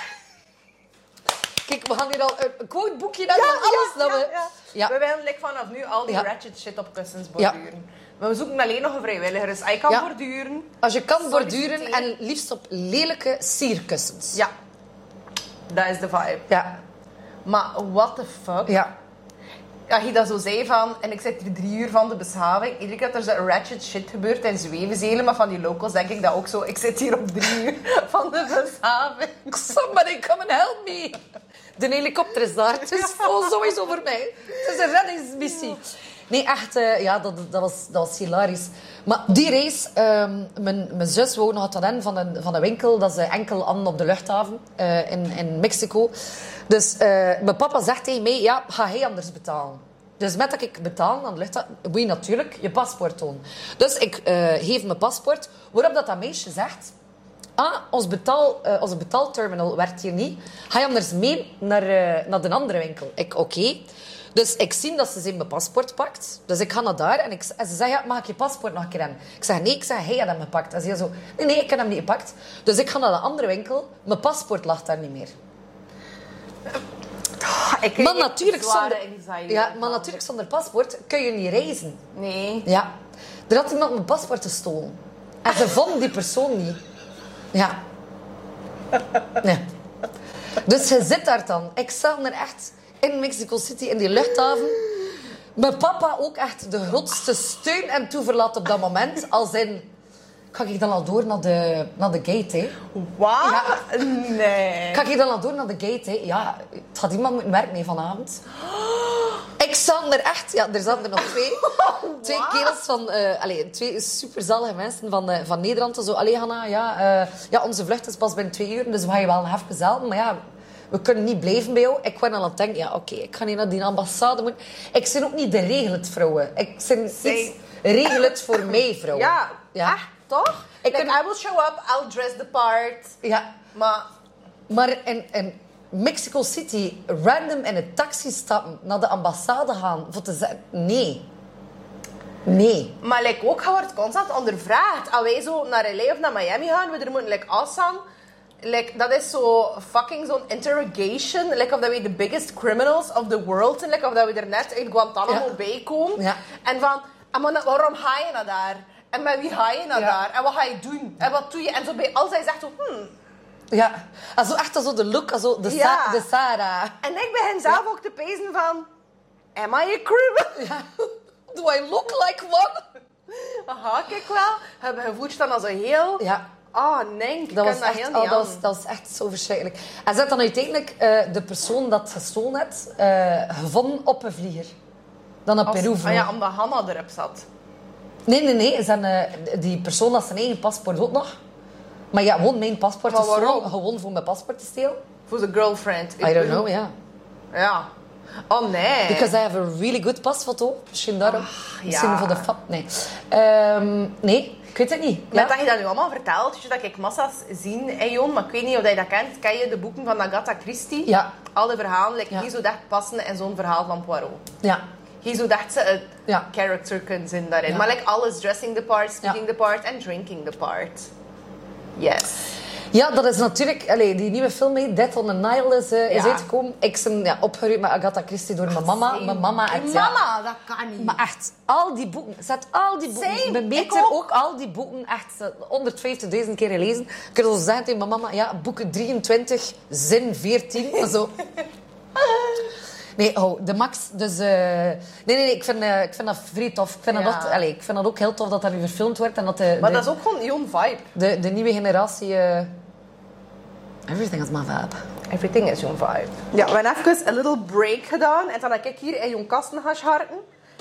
Kijk, we gaan hier al een- een quoteboekje naar van alles. dat we... ja. Ja. We willen like, vanaf nu al die Ja. ratchet shit op kussens Ja. borduren. Maar we zoeken alleen nog een vrijwilliger. Dus hij kan Ja. borduren. Als je kan Solliciteer. borduren en liefst op lelijke sierkussens. Ja. Dat is de vibe. Ja. Maar what the fuck? Ja. Ja, je dat zo zei van... En ik zit hier drie uur van de beschaving. Iedere keer dat er zo ratchet shit gebeurt in Zwevenzelen, maar van die locals denk ik dat ook zo. Ik zit hier op drie uur van de beschaving. Somebody come and help me. De helikopter is daar. Het is sowieso voor mij. Het is een reddingsmissie. Nee, echt, eh, ja, dat, dat, was, dat was hilarisch. Maar die reis, ehm, mijn, zus woonde had in van een, van een winkel. Dat is eh, enkel aan op de luchthaven eh, in, in Mexico. Dus mijn papa zegt tegen mij, ja, ga hij anders betalen. Dus met dat ik betaal aan de luchthaven, moet je natuurlijk je paspoort tonen. Dus ik geef mijn paspoort, waarop dat, dat meisje zegt... ah, ons betaal, eh, onze betaalterminal werkt hier niet. Ga je anders mee naar, eh, naar de andere winkel? Ik, oké. Dus ik zie dat ze zijn mijn paspoort pakt. Dus ik ga naar daar en, ik, en ze zeggen, ja, mag ik je paspoort nog een keer hebben? Ik zeg, nee, ik zeg, hij had hem gepakt. En ze zei zo, nee, nee, ik heb hem niet gepakt. Dus ik ga naar de andere winkel. Mijn paspoort lag daar niet meer. Ik krijg Maar natuurlijk, zonder, ja, maar natuurlijk zonder paspoort kun je niet reizen. Nee. Ja. Er had iemand mijn paspoort gestolen. En ze vonden die persoon niet. Ja. Nee. Dus je zit daar dan. Ik zag er echt in Mexico City, in die luchthaven. Mijn papa ook echt de grootste steun en toeverlaat op dat moment. Als in... Ga ik dan al door naar de, naar de gate, hè? Wat? Nee. Ga ik dan al door naar de gate, hè? Ja, het had iemand moeten werken nee, vanavond. Ik zat er echt... Ja, er zaten er nog twee. Twee kerels van... allee, twee superzalige mensen van, eh, van Nederland. Zo, allee, Hanna, ja, eh, ja, onze vlucht is pas binnen twee uur, dus we gaan je wel nog even helpen. Maar ja, we kunnen niet blijven bij jou. Ik al aan het denken, ja, oké, ik ga niet naar die ambassade moeten. Ik ben ook niet de regel het vrouwen. Ik ben Zij- iets regel het voor mij vrouwen. Ja, Ja. echt, toch? Ik like, kan- I will show up, I'll dress the part. Ja, Maar Maar in, in Mexico City random in een taxi stappen, naar de ambassade gaan, voor te zeggen... Nee. Nee. Maar like, ook, je wordt constant ondervraagd. Als wij zo naar LA of naar Miami gaan, we er moeten like, afstaan. Like, dat is zo fucking zo'n interrogation. Like, of dat we de biggest criminals of the world zijn. Like, of dat we er net uit Guantanamo Ja. bij komen. Ja. En van, ah, waarom ga je naar daar? En met wie ga je naar Ja. daar? En wat ga je doen? En wat doe je? En zo bij al zij zegt zo, hmm. Ja. Also echt zo de look, also de, Ja. Sa- de Sarah. En ik begin zelf ook te pezen van, am I a criminal? Ja. Do I look like one? Aha, kijk wel. Voelt je dan al zo heel... Ja. Ah, nee, ik Dat was, dat echt, heel oh, dat, was, dat was echt zo verschrikkelijk. En ze had dan uiteindelijk eh, de persoon dat gestolen had, eh, gevonden op een vlieger. Dan Als- Peru ah ja, omdat Hanna erop zat. Nee, nee, nee. Zijn, eh, die persoon had zijn eigen paspoort ook nog. Maar ja, gewoon mijn paspoort Maar waarom? Gewoon voor mijn paspoort te stelen. Voor zijn girlfriend. I don't know, ja. Ja. Oh nee. Because I have a really good pasfoto. Misschien daarom. Misschien ja. voor de fap. Nee. Ehm, nee, ik weet het niet. Met Ja? dat je dat nu allemaal vertelt, dus dat ik massa's zien, hè, Jon, maar ik weet niet of je dat kent. Ken je de boeken van Agatha Christie? Ja. Alle verhalen, like, Ja. hier zo dacht passen in zo'n verhaal van Poirot. Ja. Hier zo dacht ze een Ja. character kunnen zijn daarin. Maar like, alles dressing the part, speaking the part en drinking the part. Yes. ja, dat is natuurlijk... Allee, die nieuwe film, Death on the Nile, is, eh, is uitgekomen. Ik ben ja, opgeruimd met Agatha Christie door mijn mama. Mijn mama echt, ja. Mama, dat kan niet. Maar echt, al die boeken. Zet al die boeken. Same, Mijn ik meter ook. ook. al die boeken echt eh, 150.000 keer gelezen. Ik kan zo zeggen tegen mijn mama, ja, boeken 23, zin 14. en zo. Nee, oh, de max. Dus, eh, nee, nee, nee, ik vind, eh, ik vind dat vrij tof. Ik vind, Ja. dat, ook- allee, ik vind dat ook heel tof dat dat nu verfilmd wordt. En dat de, Maar de, dat is ook gewoon Jon vibe. de, de nieuwe generatie... eh, everything is my vibe. Everything is Jon vibe. Ja, we hebben even een little break gedaan. En dan heb ik hier in Jon kasten gaan scharten.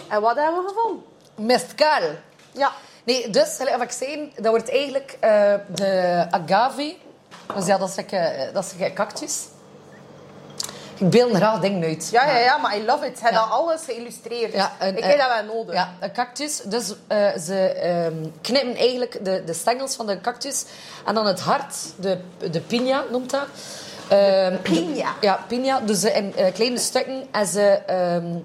En wat hebben we gevonden? Mezcal. Ja. Nee, dus, gelijk wat ik zei, dat wordt eigenlijk eh, de agave. Dus ja, dat is like, eh, dat is like een cactus. Ik beeld graag dingen uit. Ja, ja, ja, maar I love it. Ze hebben Ja. dat alles geïllustreerd. Ja, en, ik heb dat wel nodig. Ja, een cactus. Dus eh, ze ehm, knippen eigenlijk de, de stengels van de cactus. En dan het hart, de, de piña noemt dat. Ehm, Piña. Ja, piña. Dus ze in eh, kleine stukken. En ze ehm,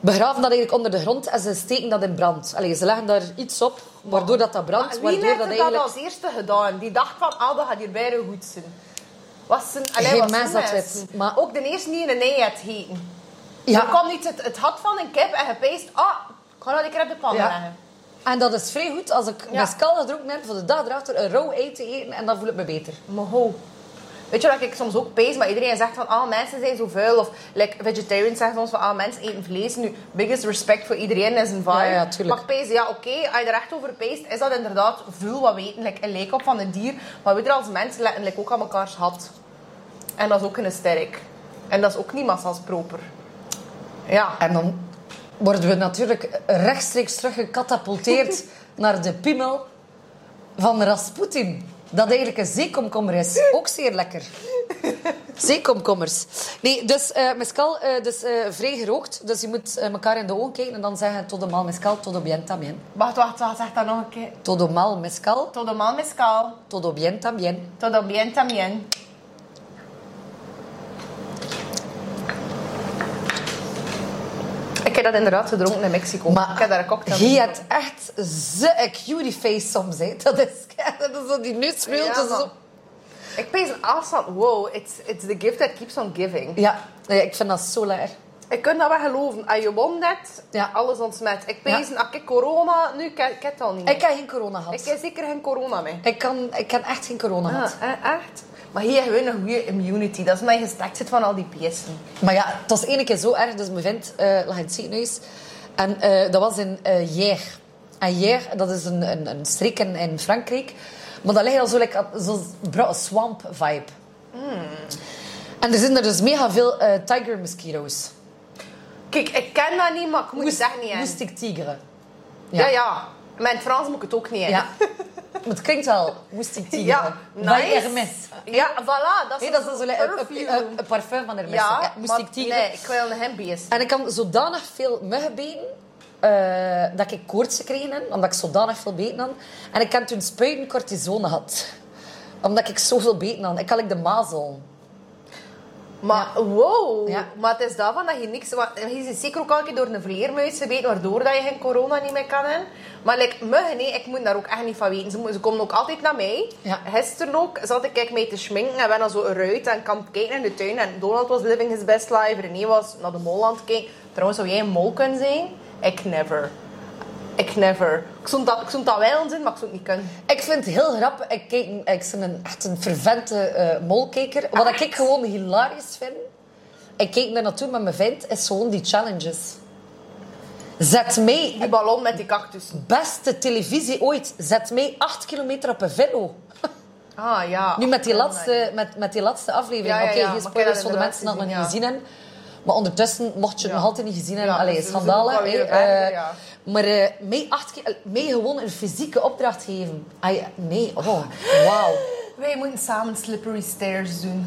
begraven dat eigenlijk onder de grond. En ze steken dat in brand. Allee, ze leggen daar iets op, waardoor dat, dat brandt. Maar wie waardoor heeft dat dat eigenlijk... als eerste gedaan? Die dacht van, ah, dat gaat hier bijna goed zijn. Was zijn, allee, Geen was mens dat maar- Ook de eerste die een nee had gegeten. Ja. Er kwam niet het, het had van een kip en gepeest, ah, ik ga dat op de pan Ja. leggen. En dat is vrij goed als ik Ja. mescal gedronken heb voor de dag erachter een rauw ei te eten en dan voel ik me beter. Maar ho. Weet je wat ik soms ook pees, maar iedereen zegt van ah, mensen zijn zo vuil. Of like, vegetarians zeggen soms van ah, mensen eten vlees. Nu, biggest respect voor iedereen is een vibe. Ja, ja, tuurlijk. Maar ik pees, ja oké, als je er echt over peest, is dat inderdaad vuil wat we eten. Like, een lijk op van een dier. Maar we er als mensen letten like, ook aan elkaars had. En dat is ook een sterk. En dat is ook niet massa's proper. Ja. En dan worden we natuurlijk rechtstreeks teruggecatapulteerd naar de piemel van Rasputin. Dat eigenlijk een zeekomkommer is. Ook zeer lekker. Zeekomkommers. Nee, dus uh, mescal, uh, dus, uh, vrij gerookt. Dus je moet elkaar in de ogen kijken en dan zeggen todo mal mescal, todo bien también. Wacht, wacht, wacht. Zeg dat nog een keer. Todo mal mescal. Todo mal mescal. Todo bien también. Todo bien también. Heb dat inderdaad gedronken in Mexico. Maar ik heb daar een cocktail Je hebt echt zo'n cutie face soms. Hè. Dat, is, dat is zo die neusvleugel. Ja, zo... Ik pees een afstand. Wow, it's, it's the gift that keeps on giving. Ja, ja ik vind dat zo lekker. Ik kan dat wel geloven. Als je won net, Ja. alles ontsmet. Ik pees, ik corona... Nu, ik, ik heb het al niet meer. Ik heb geen corona gehad. Ik heb zeker geen corona mee. Ik, kan, ik heb echt geen corona Ah, gehad. eh, echt? Maar hier hebben we een goede immunity. Dat is omdat je zit van al die beesten. Maar ja, het was één keer zo erg. Dus mijn vriend eh, lag in het ziekenhuis. En eh, dat was in Hier. En Hier, dat is een, een, een streek in, in Frankrijk. Maar dat ligt al zo like, zo'n bra- swamp vibe. En er zijn er dus mega veel tiger mosquitoes. Kijk, ik ken dat niet, maar ik moet het echt niet hebben. Moestic tigre. Ja, ja. Maar in het Frans moet ik het ook niet Ja. het klinkt wel moestic tigre. Ja, Bij nice. Hermes. Ja, voilà. Dat is, Nee, dat is zo like, een, parfum van Hermes. Ja, Ja, maar-. Nee, ik wil een hembeest. En ik had zodanig veel muggenbeten eh, dat ik koorts gekregen heb, omdat ik zodanig veel beten had. En ik had toen spuiten cortisone had. Omdat ik zoveel beten had. Ik had like de mazel. Maar wow, Ja. maar het is daarvan dat je niks... Want je is zeker ook al een keer door een vleermuis gebeten, waardoor dat je geen corona niet meer kan hebben. Maar like, muggen, nee, ik moet daar ook echt niet van weten. Ze, ze komen ook altijd naar mij. Ja. Gisteren ook zat ik mij te schminken en ben dan zo eruit en kan kijken in de tuin. En Donald was living his best life, René was naar de mol aan het kijken. Trouwens, zou jij een mol kunnen zijn? Ik never. Ik never. Ik zou dat, ik zou dat wel doen, maar ik zou het niet kunnen. Ik vind het heel grappig. Ik, kijk, ik ben een, echt een fervente eh molkijker. Wat Echt? ik gewoon hilarisch vind... Ik kijk daar naartoe met mijn vriend, is gewoon die challenges. Zet mij Die ballon met die cactus. beste televisie ooit. Zet mij acht kilometer op een velo. Ah ja. Nu met die Oh, laatste, met, met die laatste aflevering. Ja, ja, Oké, geen spoilers dat voor de mensen die het nog niet gezien, hebben. Maar ondertussen mocht je het nog altijd niet gezien hebben. Allee, dus schandalen. Eh. Maar eh, mij, acht keer, mij gewoon een fysieke opdracht geven. Nee, oh, wauw. Wij moeten samen slippery stairs doen.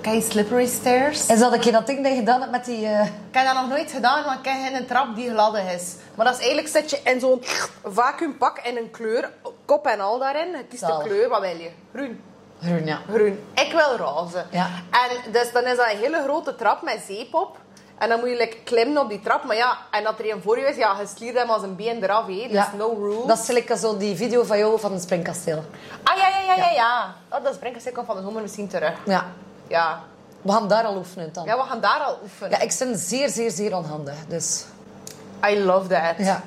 Ken je slippery stairs? Is dat een keer dat ding dat je gedaan hebt met die... eh, Ik heb dat nog nooit gedaan, want ik ken een trap die gladde is. Maar dat is eigenlijk zit je in zo'n vacuümpak in een kleur, kop en al daarin. Het is de kleur, wat wil je? Groen. groen, ja. Groen. Ik wil roze. Ja. En dus dan is dat een hele grote trap met zeep op. En dan moet je like, klimmen op die trap. Maar ja, en dat er een voor je is, ja, je sliert hem als een been eraf. Hè. Dus Ja. no rules. Dat is als zo die video van jou van het springkasteel. Ah, ja, ja, ja, ja. ja. Oh, dat brengt ik van de zomer misschien terug. Ja. Ja. We gaan daar al oefenen dan. Ja, we gaan daar al oefenen. Ja, ik ben zeer, zeer, zeer onhandig. Dus I love that. ja.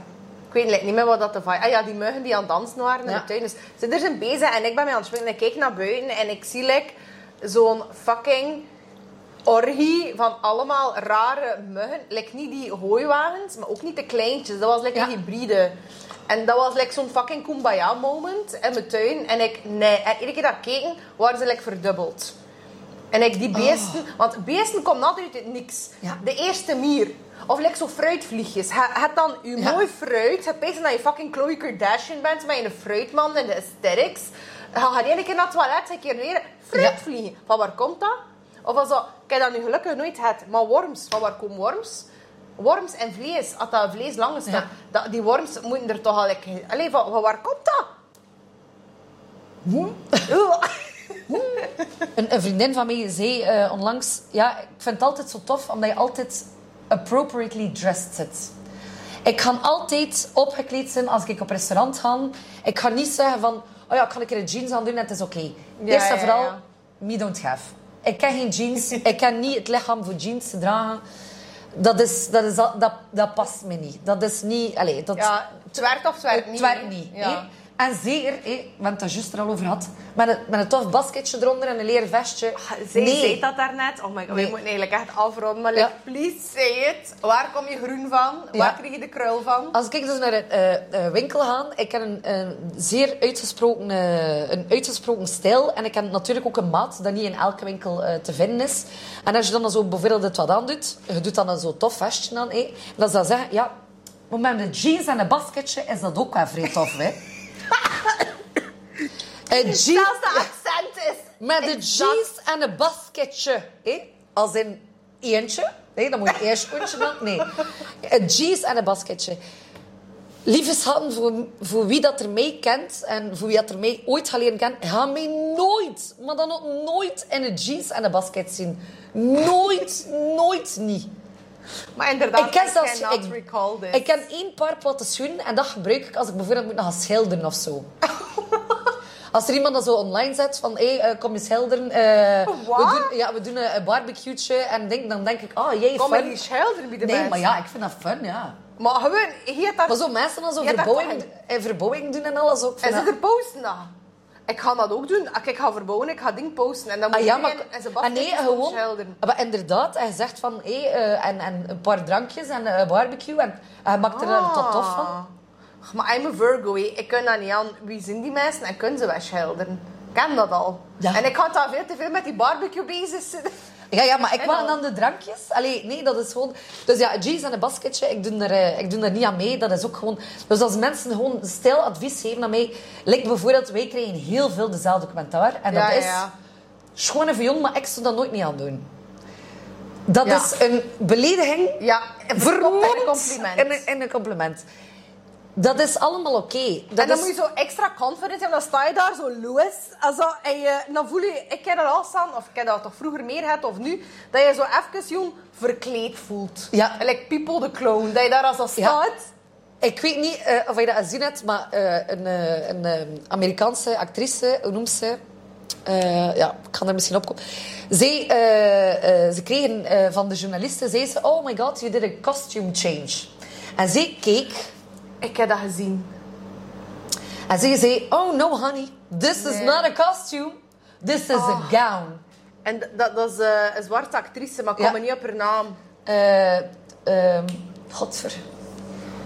Ik weet like, niet meer wat dat de vibe... Ah ja, die muggen die aan het dansen waren in Ja. de tuin. Dus ze er zijn bezig en ik ben mee aan het springen. En ik kijk naar buiten en ik zie like, zo'n fucking orgie van allemaal rare muggen. Like, niet die hooiwagens, maar ook niet de kleintjes. Dat was like Ja. een hybride. En dat was like, zo'n fucking kumbaya moment in mijn tuin. En ik, nee. En iedere keer dat ik keek, waren ze like, verdubbeld. En ik die beesten... Want beesten komen altijd uit niks. Ja. De eerste mier. Of like zo fruitvliegjes. Je hebt dan je Ja. mooi fruit. Je peest dat je fucking Khloe Kardashian bent met je fruitman en de aesthetics. Je gaat één keer naar het toilet, een keer weer fruitvliegen. Van waar komt dat? Of als dat, ik heb dat nu gelukkig nooit gehad. Maar worms, van waar komen worms? Worms en vlees, als dat vlees lang is, Ja. dat, die worms moeten er toch al... Allee, van, van waar komt dat? Een, een vriendin van mij zei eh, onlangs... Ja, ik vind het altijd zo tof, omdat je altijd appropriately dressed zit. Ik ga altijd opgekleed zijn als ik op restaurant ga. Ik ga niet zeggen van... Oh ja, ik ga een keer een jeans aan doen en het is oké. Ja, Eerst en ja, vooral, me don't have. Ik ken geen jeans. ik ken niet het lichaam voor jeans te dragen. Dat, is, dat, is, dat, dat past me niet. Dat is niet... Allez, dat, Ja, het werkt of het werkt het niet. werkt niet. Ja. En zeker, hè, we hebben het daar juist er al over gehad, met een, met een tof basketje eronder en een leren vestje. Zij nee. zei dat daarnet. Oh my god, Nee. we moeten eigenlijk echt afronden. Maar like, please say it. Waar kom je groen van? Ja. Waar krijg je de kruil van? Als ik dus naar een eh, eh, winkel ga, ik heb een, een zeer uitgesproken, eh, een uitgesproken stijl. En ik heb natuurlijk ook een maat dat niet in elke winkel te vinden is. En als je dan zo bijvoorbeeld het wat aan doet, je doet dan een zo tof vestje aan, hè, dan zou zeggen, ja, maar met een jeans en een basketje is dat ook wel vrij tof, hè. Een jeans- zelfs de accent is. Met een jeans en een basketje. hè? Als in eentje. hè? Dan moet je eerst eentje doen. Nee. Een jeans en een basketje. Lieve schatten, voor, voor wie dat er mij kent en voor wie dat er mij ooit gaat leren kennen, ga mij nooit, maar dan ook nooit in een jeans en een basket zien. Nooit, nooit niet. Maar inderdaad, Ik ken I zelfs... Ik, recall this. ik ken één paar platte schoenen en dat gebruik ik als ik bijvoorbeeld moet gaan schilderen of zo. Als er iemand dat zo online zet van, hé, hey, kom je schilderen. eh, we doen, ja, we doen een, een barbecue'tje. En denk, dan denk ik, ah, jij Kom maar fun. die schilderen bij de Nee, mensen. maar ja, ik vind dat fun, ja. Maar gewoon, je hebt daar... Maar zo mensen dan zo dat verbouwing, doen en alles ook. En ze dat- er posten dat. Ik ga dat ook doen. Als ik ga verbouwen, ik ga ding posten. En dan moet Ah, ja, maar, en ze ah, nee, gewoon, maar inderdaad, hij zegt van, hé, eh, en, en een paar drankjes en een barbecue. En hij maakt er een tot tof van. Ah. Maar I'm a Virgo, hé. ik kan dat niet aan. Wie zijn die mensen en kunnen ze wel schilderen? Ik ken dat al. Ja. En ik ga daar veel te veel met die barbecue bezig zitten. Ja, ja, maar ik En wou dan? de drankjes. Allee, nee, dat is gewoon... Dus ja, jeans en een basketje, ik doe, er, eh, ik doe er niet aan mee. Dat is ook gewoon... Dus als mensen gewoon stil advies geven aan mij... Lijkt bijvoorbeeld, wij krijgen heel veel dezelfde commentaar. En dat Ja, is... ja. Schone vion, maar ik zou dat nooit niet aan doen. Dat Ja. is een belediging... Ja, Vermomd en een compliment. In een, in een compliment. Dat is allemaal oké. Dat en dan is- moet je zo extra confident zijn. Dan sta je daar zo Louis. En je, dan voel je... Ik ken dat al staan, of ik heb dat toch vroeger meer gehad, of nu. Dat je zo even jong verkleed voelt. Ja. Like People the Clown. Dat je daar als dat Ja. staat. Ik weet niet eh, of je dat gezien hebt, maar eh, een, eh, een Amerikaanse actrice, hoe noemt ze? Ja, ik kan er misschien op komen. Zij, eh, ze kregen van de journalisten, zei ze, oh my god, you did a costume change. En zij keek Ik heb dat gezien. en zij zei, oh no honey, this is not a costume, this is a gown. En dat, dat is eh, een zwarte actrice, maar ik kom niet op haar naam. Eh, ehm, godver.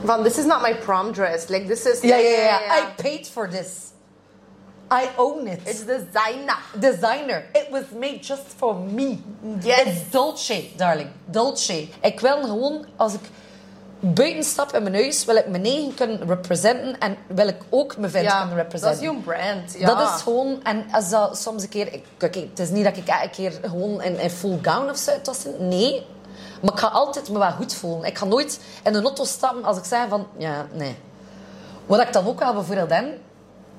Van, this is not my prom dress. Like, this is... Ja, ja, ja. I paid for this. I own it. It's designer. designer. It was made just for me. Yes. It's Dolce, darling. Dolce. Ik wil gewoon, als ik buiten stap in mijn huis, wil ik mijn eigen kunnen representen en wil ik ook mijn Ja, kunnen dat is representen. jouw brand. Ja. Dat is gewoon, en als dat soms een keer, ik, het is niet dat ik elke keer gewoon in, in full gown of zo zit. Nee. Maar ik ga altijd me wel goed voelen. Ik ga nooit in een auto stappen als ik zeg van, ja, nee. Wat ik dan ook wel bijvoorbeeld den,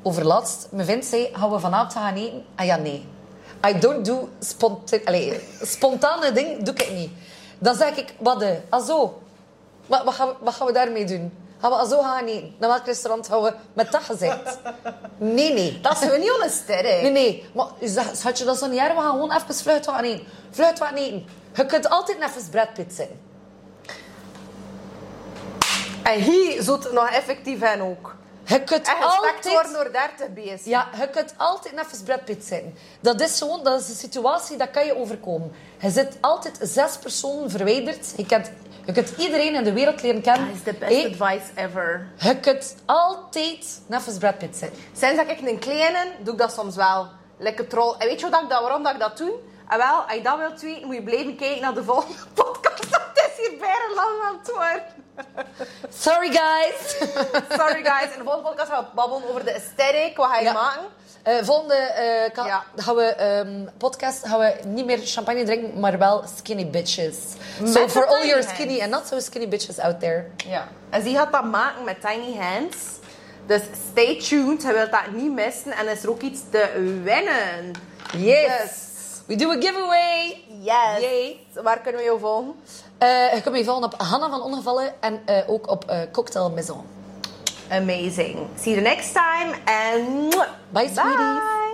overlaatst, mijn vriend zei, gaan we vanavond gaan eten? Ah ja, nee. I don't do sponta allee, spontane dingen, doe ik niet. Dan zeg ik, wat de, ah zo, wat, wat, gaan we, wat gaan we daarmee doen? Gaan we zo gaan eten? Naar welk restaurant gaan we met dat gezegd? Nee, nee. Dat is gewoon niet onsterk. Nee, nee. Maar schatje, dat is niet erg? We gaan gewoon even gaan eten. Gaan eten. Je kunt altijd even Brad Pitt zijn. En hier zoet nog effectief en ook. Je kunt En altijd... worden door 30 bezig. Ja, je kunt altijd even Brad Pitt zijn. Dat is gewoon, dat is een situatie, dat kan je overkomen. Je zit altijd zes personen verwijderd. Je, kent, je kunt iedereen in de wereld leren kennen. Dat is de best Hey, advice ever. je kunt altijd even Brad Pitt zijn. Sinds dat ik een kleine, doe ik dat soms wel. Lekker troll. En weet je wat ik dat, waarom dat ik dat doe? En wel, als je dat wilt weten, moet je blijven kijken naar de volgende podcast. Dat is hier bijna lang aan het worden. Sorry, guys. Sorry guys. In de volgende podcast gaan we babbelen over de aesthetic. Wat ga je Ja. maken? Eh, volgende eh, Ja. gaan we, ehm, podcast gaan we niet meer champagne drinken, maar wel skinny bitches. Met So for all your hands. skinny and not so skinny bitches out there. Ja. En die gaat dat maken met tiny hands. Dus stay tuned. Hij wil dat niet missen. En is er ook iets te winnen. Yes. We do a giveaway. Yes. Yay. Waar kunnen we jou volgen? Eh, je kunt volgen op Hanna van Ongevallen en ook op Cocktail Maison. Amazing. See you next time. And Bye, sweeties.